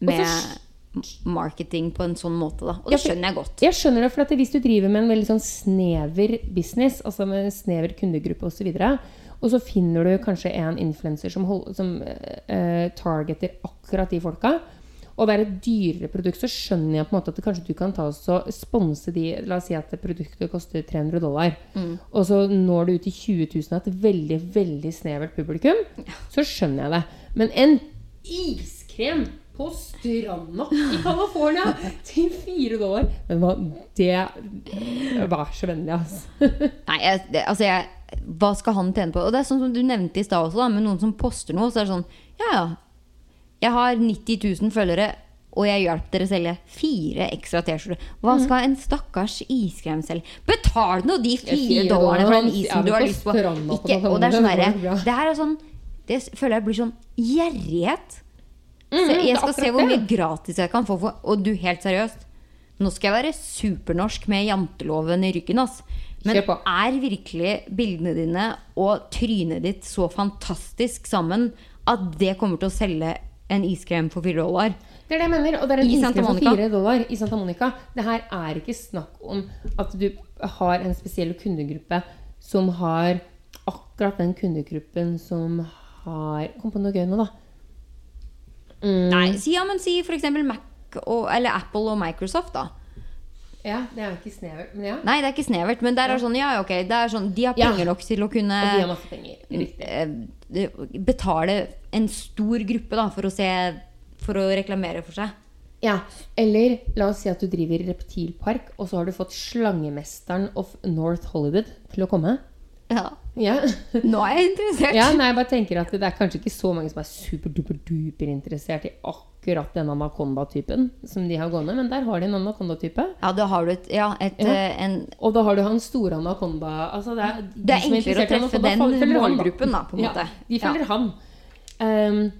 med marketing på en sånn måte, da. Og det skjønner jeg godt. Jeg skjønner det, for hvis du driver med en veldig sånn snever business, altså med en snever kundegruppe osv., og, så og så finner du kanskje en influenser som, hold, som uh, targeter akkurat de folka, det er et dyrere produkt, så skjønner jeg på en måte at kanskje du kan ta oss og sponse de La oss si at det produktet koster 300 dollar, og så når du ut til 20 000 av et veldig, veldig snevert publikum, så skjønner jeg det. Men en iskrem på stranda i California til 4 dollar Men hva, det Vær så vennlig, altså. Nei, jeg, det, altså jeg, hva skal han tjene på? Og det er sånn som du nevnte i stad også, da, med noen som poster noe, så er det sånn Ja, ja. Jeg har 90 000 følgere, og jeg hjalp dere å selge fire ekstra T-skjorter. Hva Mhm. skal en stakkars iskrem selge? Betal nå de fire dollarene for den isen du har lyst på. Ikke, og det er sånn derre. Det her er sånn Det føler jeg blir sånn gjerrighet. Mhm, Så jeg skal se hvor mye gratis jeg kan få for Og du, helt seriøst. Nå skal jeg være supernorsk med janteloven i ryggen. Ass. Men er virkelig bildene dine og trynet ditt så fantastisk sammen at det kommer til å selge en iskrem for fire dollar? Det er det jeg mener. Og det er en iskrem for fire dollar i Santa Monica. Det her er ikke snakk om at du har en spesiell kundegruppe som har akkurat den kundegruppen som har Kom på noe gøy nå, da. Mm. Nei, si, ja, men si f.eks. Mac og, eller Apple og Microsoft, da. Ja, det er ikke snevert, men ja. Nei, det er ikke snevert, men der er sånn, ja, ok, det er sånn, de har penger nok til å kunne Og de har masse penger. Eh, betale en stor gruppe da, for å se For å reklamere for seg. Ja, Eller la oss si at du driver reptilpark, og så har du fått slangemesteren of North Hollywood til å komme. Ja. Ja. Nå er jeg interessert. Ja, nei, jeg bare tenker at Det er kanskje ikke så mange som er superduper-duper interessert i akkurat den anakonda-typen som de har gående, men der har de en anakonda-type. Ja, da har du et, ja, et, Ja. eh, en Og da har du han store anakonda altså det, er, de Det er enklere å treffe den målgruppen, da, på en ja, måte. De følger Ja. han. Um,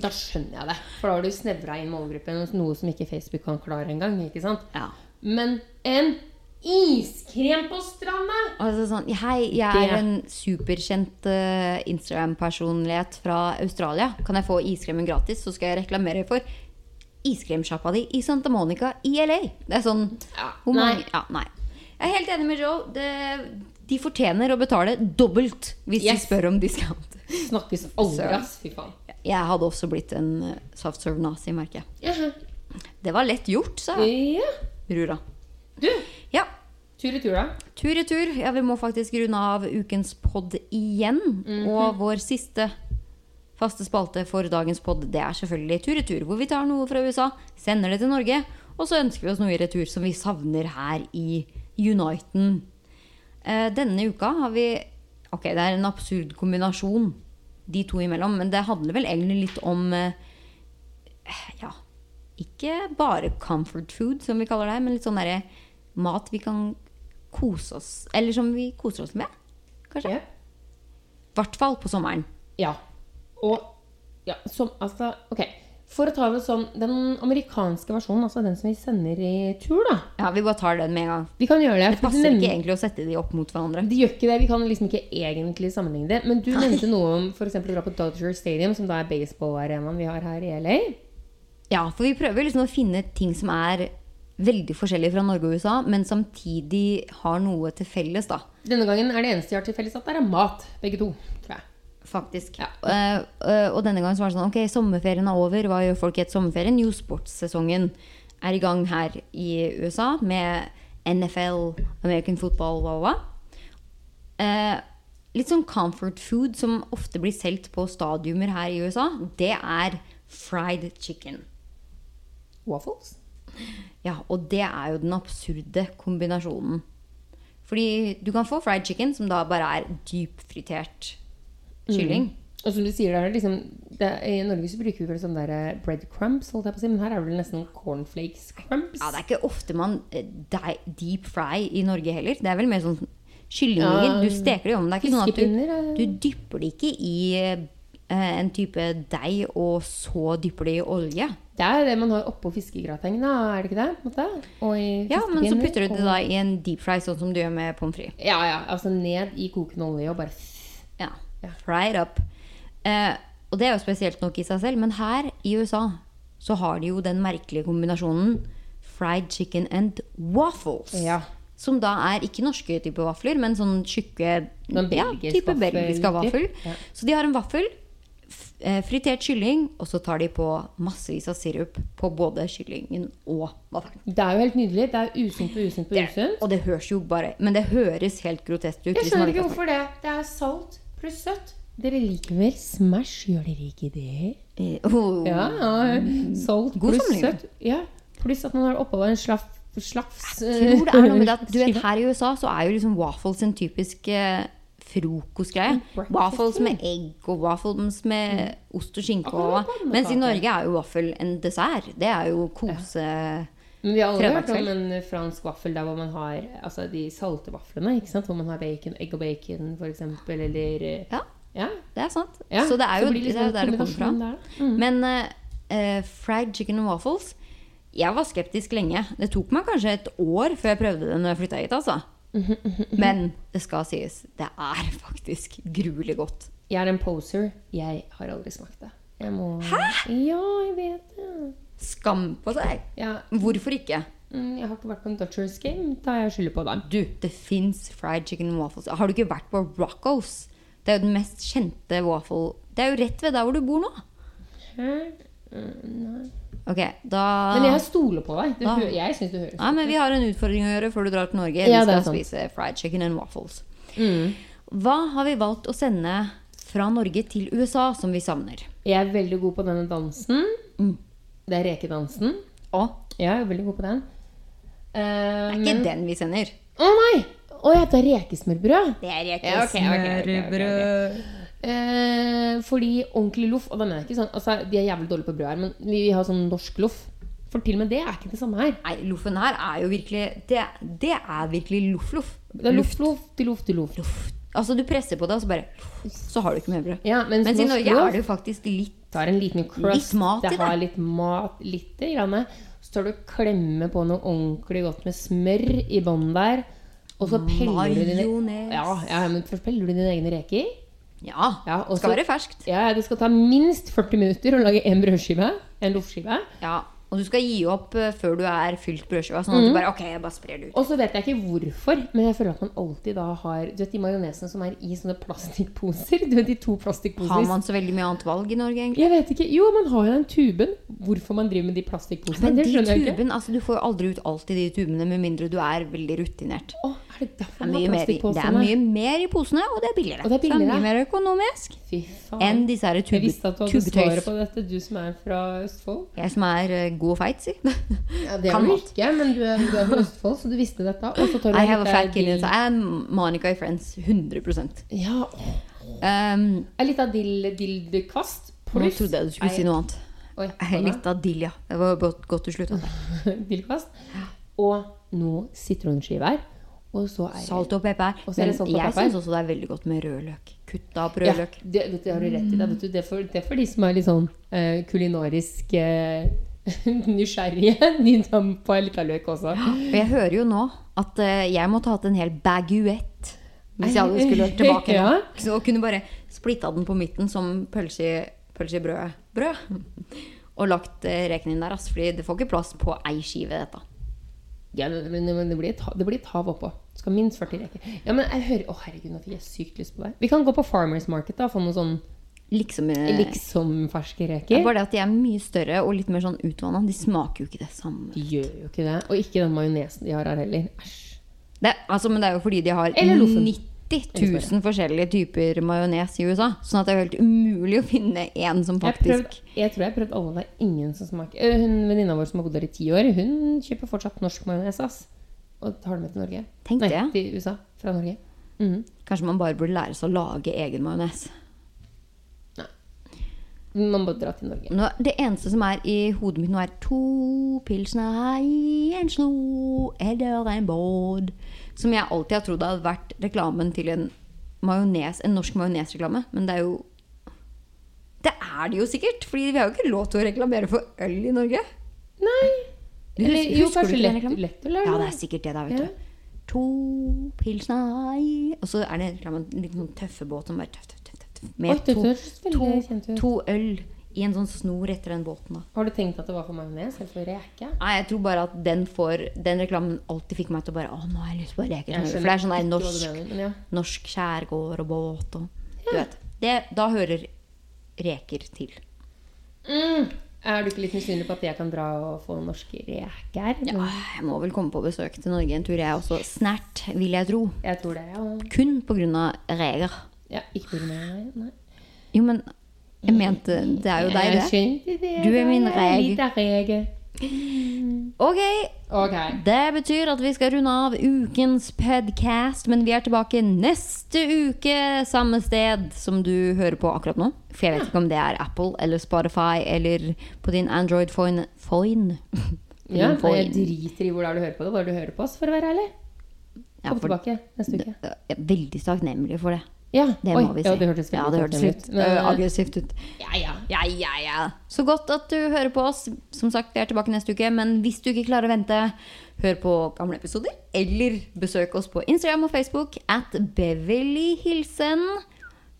da skjønner jeg det, for da har du snevra inn målgruppen, noe som ikke Facebook kan klare engang. Ja. Men en iskrem på stranda! Altså sånn, Hei, jeg er en superkjent uh, Instagram-personlighet fra Australia. Kan jeg få iskremen gratis, så skal jeg reklamere for iskremsjappa di i Santa Monica i LA. Det er sånn Ja, nei. ja, nei. Jeg er helt enig med Joe. Det, de fortjener å betale dobbelt hvis Yes. de spør om discount. Snakkes aldri, ass. Fy faen. Jeg hadde også blitt en eh, soft serve nazi, merker jeg. Jaha. Det var lett gjort, sa jeg. Ja. Rura. Du, Ja, tur i tur, da. Tur i tur. Ja, vi må faktisk runde av ukens pod igjen. Mhm. Og vår siste faste spalte for dagens pod, det er selvfølgelig Tur i tur. Hvor vi tar noe fra USA, sender det til Norge, og så ønsker vi oss noe i retur som vi savner her i Uniten. Eh, denne uka har vi Ok, det er en absurd kombinasjon de to imellom, men det handler vel egentlig litt om eh, Ja, ikke bare comfort food, som vi kaller det, men litt sånn derre mat vi kan kose oss Eller som vi koser oss med, kanskje. Ja. I hvert fall på sommeren. Ja. Og ja, som Altså, OK. For å ta det sånn Den amerikanske versjonen, altså den som vi sender i tur, da. Ja, Vi bare tar den med en gang. Vi kan gjøre det. Det passer ikke egentlig å sette de opp mot hverandre. De gjør ikke det. Vi kan liksom ikke egentlig sammenligne det. Men du nevnte noe om eksempel å dra på Dodger Stadium, som da er baseballarenaen vi har her i LA. Ja, for vi prøver liksom å finne ting som er veldig forskjellige fra Norge og USA, men samtidig har noe til felles, da. Denne gangen er det eneste de har til felles at det er mat, begge to. tror jeg. Faktisk. Ja. Uh, og denne gangen så var det sånn Ok, sommerferien er over. Hva gjør folk etter sommerferien? Jo, sportssesongen er i gang her i USA med NFL, American football, hva, hva. Uh, litt sånn comfort food som ofte blir solgt på stadiumer her i USA, det er fried chicken. Waffles? Ja, og det er jo den absurde kombinasjonen. Fordi du kan få fried chicken, som da bare er dypfritert kylling. Og som du sier, det er liksom det I Norge så bruker vi vel sånne der bread crumbs, holdt jeg på å si, men her er det vel nesten cornflakes crumbs. Ja, det er ikke ofte man eh, deep fry i Norge heller. Det er vel mer sånn kyllinger. Ja, Du steker det om. Det er ikke sånn at du, eh. du dypper det ikke i eh, en type deig, og så dypper det i olje. Det er det man har oppå fiskegratengen, er det ikke det? Ja, men så putter du det da i en deep fry, sånn som du gjør med pommes frites. Ja, ja. Altså ned i kokende olje og bare Ja. Fry it up. Eh, og det er jo spesielt nok i seg selv, men her i USA så har de jo den merkelige kombinasjonen fried chicken and waffles. Ja. Som da er ikke norske type vafler, men sånn tjukke Sånn ja, type belgiske vaffel. Ja. Så de har en vaffel, fritert kylling, og så tar de på massevis av sirup på både kyllingen og vaffelen. Det er jo helt nydelig. Det er usunt på usunt på usunt. og det høres jo bare Men det høres helt grotesk ut. Jeg skjønner ikke hvorfor det. Det er salt pluss søtt. Dere liker vel Smash, gjør dere ikke det? Eh, oh. Ja, salt pluss søtt. Ja, pluss at man har oppå en slaff, slafs Jeg tror det er noe med det at du vet. Her i USA så er jo liksom waffles en typisk eh, frokostgreie. Breakfast Waffles med egg og waffles med ost og skinke. Og, mens i Norge er jo vaffel en dessert. Det er jo kose... Men vi har aldri hørt om en fransk vaffel der hvor man har altså de salte vaflene. ikke sant? Hvor man har bacon, egg og bacon, eksempel, eller Ja, Ja. det er sant. ja. Så det er jo blir det liksom er der det kommer fra. der. Mm. Men eh, eh, fried chicken and waffles Jeg var skeptisk lenge. Det tok meg kanskje et år før jeg prøvde det når jeg flytta hit. altså. Men det skal sies, det er faktisk gruelig godt. Jeg er en poser. Jeg har aldri smakt det. Må Hæ? Ja, jeg vet det. Skam på seg! Ja, Hvorfor ikke? mm, jeg har ikke vært på en Dutchers game. Da jeg skylder på dem. Du, det fins fried chicken waffles. Har du ikke vært på Rocco's? Det er jo den mest kjente waffle Det er jo rett ved der hvor du bor nå. Hæ? Mm, nei. Ok, da Men jeg stoler på deg. Du, Da- jeg synes du høres Nei, men Vi har en utfordring å gjøre før du drar til Norge. Ja, vi skal spise fried chicken and waffles. mm. Hva har vi valgt å sende fra Norge til USA som vi savner? Jeg er veldig god på denne dansen. Mm. Det er rekedansen. Å, Jeg er veldig god på den. Eh, det er ikke den vi sender. Å nei! Å ja, det er rekesmørbrød. Det er Ja, okay, okay, okay, ok, ok. Eh, fordi ordentlig loff Og da mener jeg ikke sånn altså, De er jævlig dårlige på brød her, men vi, har sånn norsk loff. For til og med det er ikke det samme her. Nei, loffen her er jo virkelig Det, det er virkelig loff-loff. Det er loff, loff til loff til loff. Altså, du presser på det, og så bare Så har du ikke mer brød. Ja, mens, Mens i Norge loff er det jo faktisk litt tar en liten crust. Litt mat i det har litt mat, lite grann. Så tar du og klemmer på noe ordentlig godt med smør i bånn der. Og så peller du dine Majones. ja, ja, men først peller du dine egne reker. Ja. Ja, og skal være ferskt. Ja, det skal ta minst 40 minutter å lage en brødskive. En loffskive. Ja. Og du skal gi opp eh, før du er fylt brødskiva. Sånn at du bare Ok, jeg bare sprer det ut. Og så vet jeg ikke hvorfor, men jeg føler at man alltid da har Du vet de majonesene som er i sånne plastikkposer? Du vet de to plastikkposer Har man så veldig mye annet valg i Norge, egentlig? Jeg vet ikke. Jo, man har jo den tuben. Hvorfor man driver med de plastikkposene, Men det de skjønner jeg ikke. tuben, altså Du får jo aldri ut alt i de tubene med mindre du er veldig rutinert. Å, er det derfor er, man har det er mye mer i posene, og det er billigere. Og det er Så det er mye mer økonomisk enn disse her jeg visste at du hadde svaret på dette, du som er fra Østfold. Jeg som er eh, god feit, si. Ja, det Kan er du ikke, men du er, du er fra Østfold, så du visste dette. Og så tar du I have a fat kid dill- inside. er am Monica i Friends. 100% Ja, um, er litt av dill kvast Nå Pluss trodde jeg du skulle si noe annet. Oi, Litt av dill, ja. Det var godt, du slutta. kvast Og noe sitronskiver. Og så er Salt og pepper. Og så er Men det og jeg syns også det er veldig godt med rødløk. Kutta opp Ja, rødløk. det, vet du, det har du rett i. Det, vet du, det, er for, det er for de som er litt sånn uh, kulinarisk eh, nysgjerrige. På en liten løk også. Og jeg hører jo nå at eh, jeg måtte hatt en hel baguett hvis jeg hadde skulle vært tilbake nå. Så kunne bare splitta den på midten som pølse i, brød. Og lagt reken rekene inn der, ass, fordi det får ikke plass på ei skive, dette. Ja, men, men det, blir et, det blir et hav oppå. Det skal minst 40 reker. Ja, men jeg hører Å, herregud, nå fikk jeg sykt lyst på det. Vi kan gå på Farmers Market da, og få noe sånn liksom eh, Liksom ferske reker? Ja, bare det at de er mye større og litt mer sånn utvanna. De smaker jo ikke det samme. De gjør jo ikke det. Og ikke den majonesen de har her heller. Æsj. Det, altså, men det er jo fordi de har 90 000 forskjellige typer majones i USA. Sånn at det er helt umulig å finne én som Jeg, faktisk prøvd, jeg tror jeg har prøvd alle. Det er ingen som smaker Eh, Hun Venninna vår som har bodd der i ti år, hun kjøper fortsatt norsk majones. Og tar det med til Norge. Tenk Nei, det. til USA. Fra Norge. Mhm. Kanskje man bare burde lære seg å lage egen majones. Man må dra til Norge. Nå, det eneste som er i hodet mitt nå, er to pilsner i en slo eller en båt. Som jeg alltid har trodd hadde vært reklamen til en majones, en norsk majonesreklame. Men det er jo Det er det jo sikkert! Fordi vi har jo ikke lov til å reklamere for øl i Norge. Nei. Eller Husker- jo, husker kanskje lett, lettøl? er Ja, det? er sikkert det, da, vet Ja. du. To pilsner Og så er det en liten sånn tøffe båt som bare tøff, tøff, tøff, Oi, Med to, to, to øl i en sånn snor etter den båten, da. Har du tenkt at det var for majones eller for reke? Nei, jeg tror bare at den får Den reklamen alltid fikk meg til å bare Å, nå har jeg lyst på reker. Jeg For det er sånn der norsk, mener, ja. norsk skjærgård og båt og Du vet. Det, da hører reker til. Mm. Er du ikke litt misunnelig på at jeg kan dra og få norske reker? Ja, jeg må vel komme på besøk til Norge en tur, jeg også. Snert, vil jeg tro. Jeg tror det, ja. Kun av reker. Ja ikke grunn meg, nei. Jo, men jeg mente Det er jo deg, Jeg det. skjønte det. Du er min reg. Rege. Ok. Det betyr at vi skal runde av ukens podcast, men vi er tilbake neste uke samme sted som du hører på akkurat nå. For jeg vet ikke om det er Apple eller Spotify eller på din Android-foin. Ja, for jeg driter i hvor du hører på det, bare du hører på oss, for å være ærlig. Ja, Kom for- tilbake neste uke. Jeg er veldig takknemlig for det. Ja, Det Oi, må vi si. Ja, det hørtes ja, det hørtes litt aggressivt ut. Ja, ja. Ja, ja, ja. Så godt at du hører på oss. Som sagt, vi er tilbake neste uke. Men hvis du ikke klarer å vente, hør på gamle episoder. Eller besøk oss på Instagram og Facebook at Beverly Hilsen.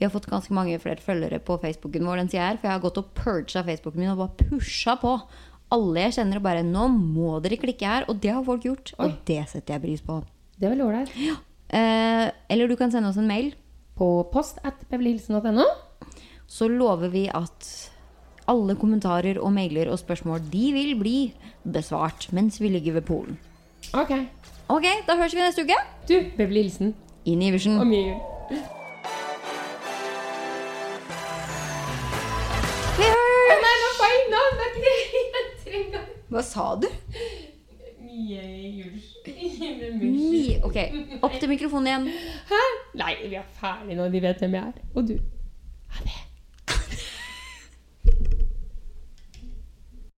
Vi har fått ganske mange flere følgere på Facebooken vår, den jeg her, for jeg har gått og purga Facebooken min og bare pusha på. Alle jeg kjenner og bare 'Nå må dere klikke her.' Og det har folk gjort. Og det setter jeg pris på. Det er vel ålreit. Eh, eller du kan sende oss en mail. På post at beverlyhilsen.no. så lover vi at alle kommentarer og mailer og spørsmål de vil bli besvart mens vi ligger ved Polen. Ok. Ok, da høres vi neste uke. Du, Beverly Hilsen. Inn i Og Iversen. mye jul. Vi høres! Nei, det feil navn! Det er ikke det jeg trenger. Hva sa du? Ni. Ok, opp til mikrofonen igjen. Hæ? Nei, vi er ferdige nå. De vet hvem jeg er. Og du. Ha det.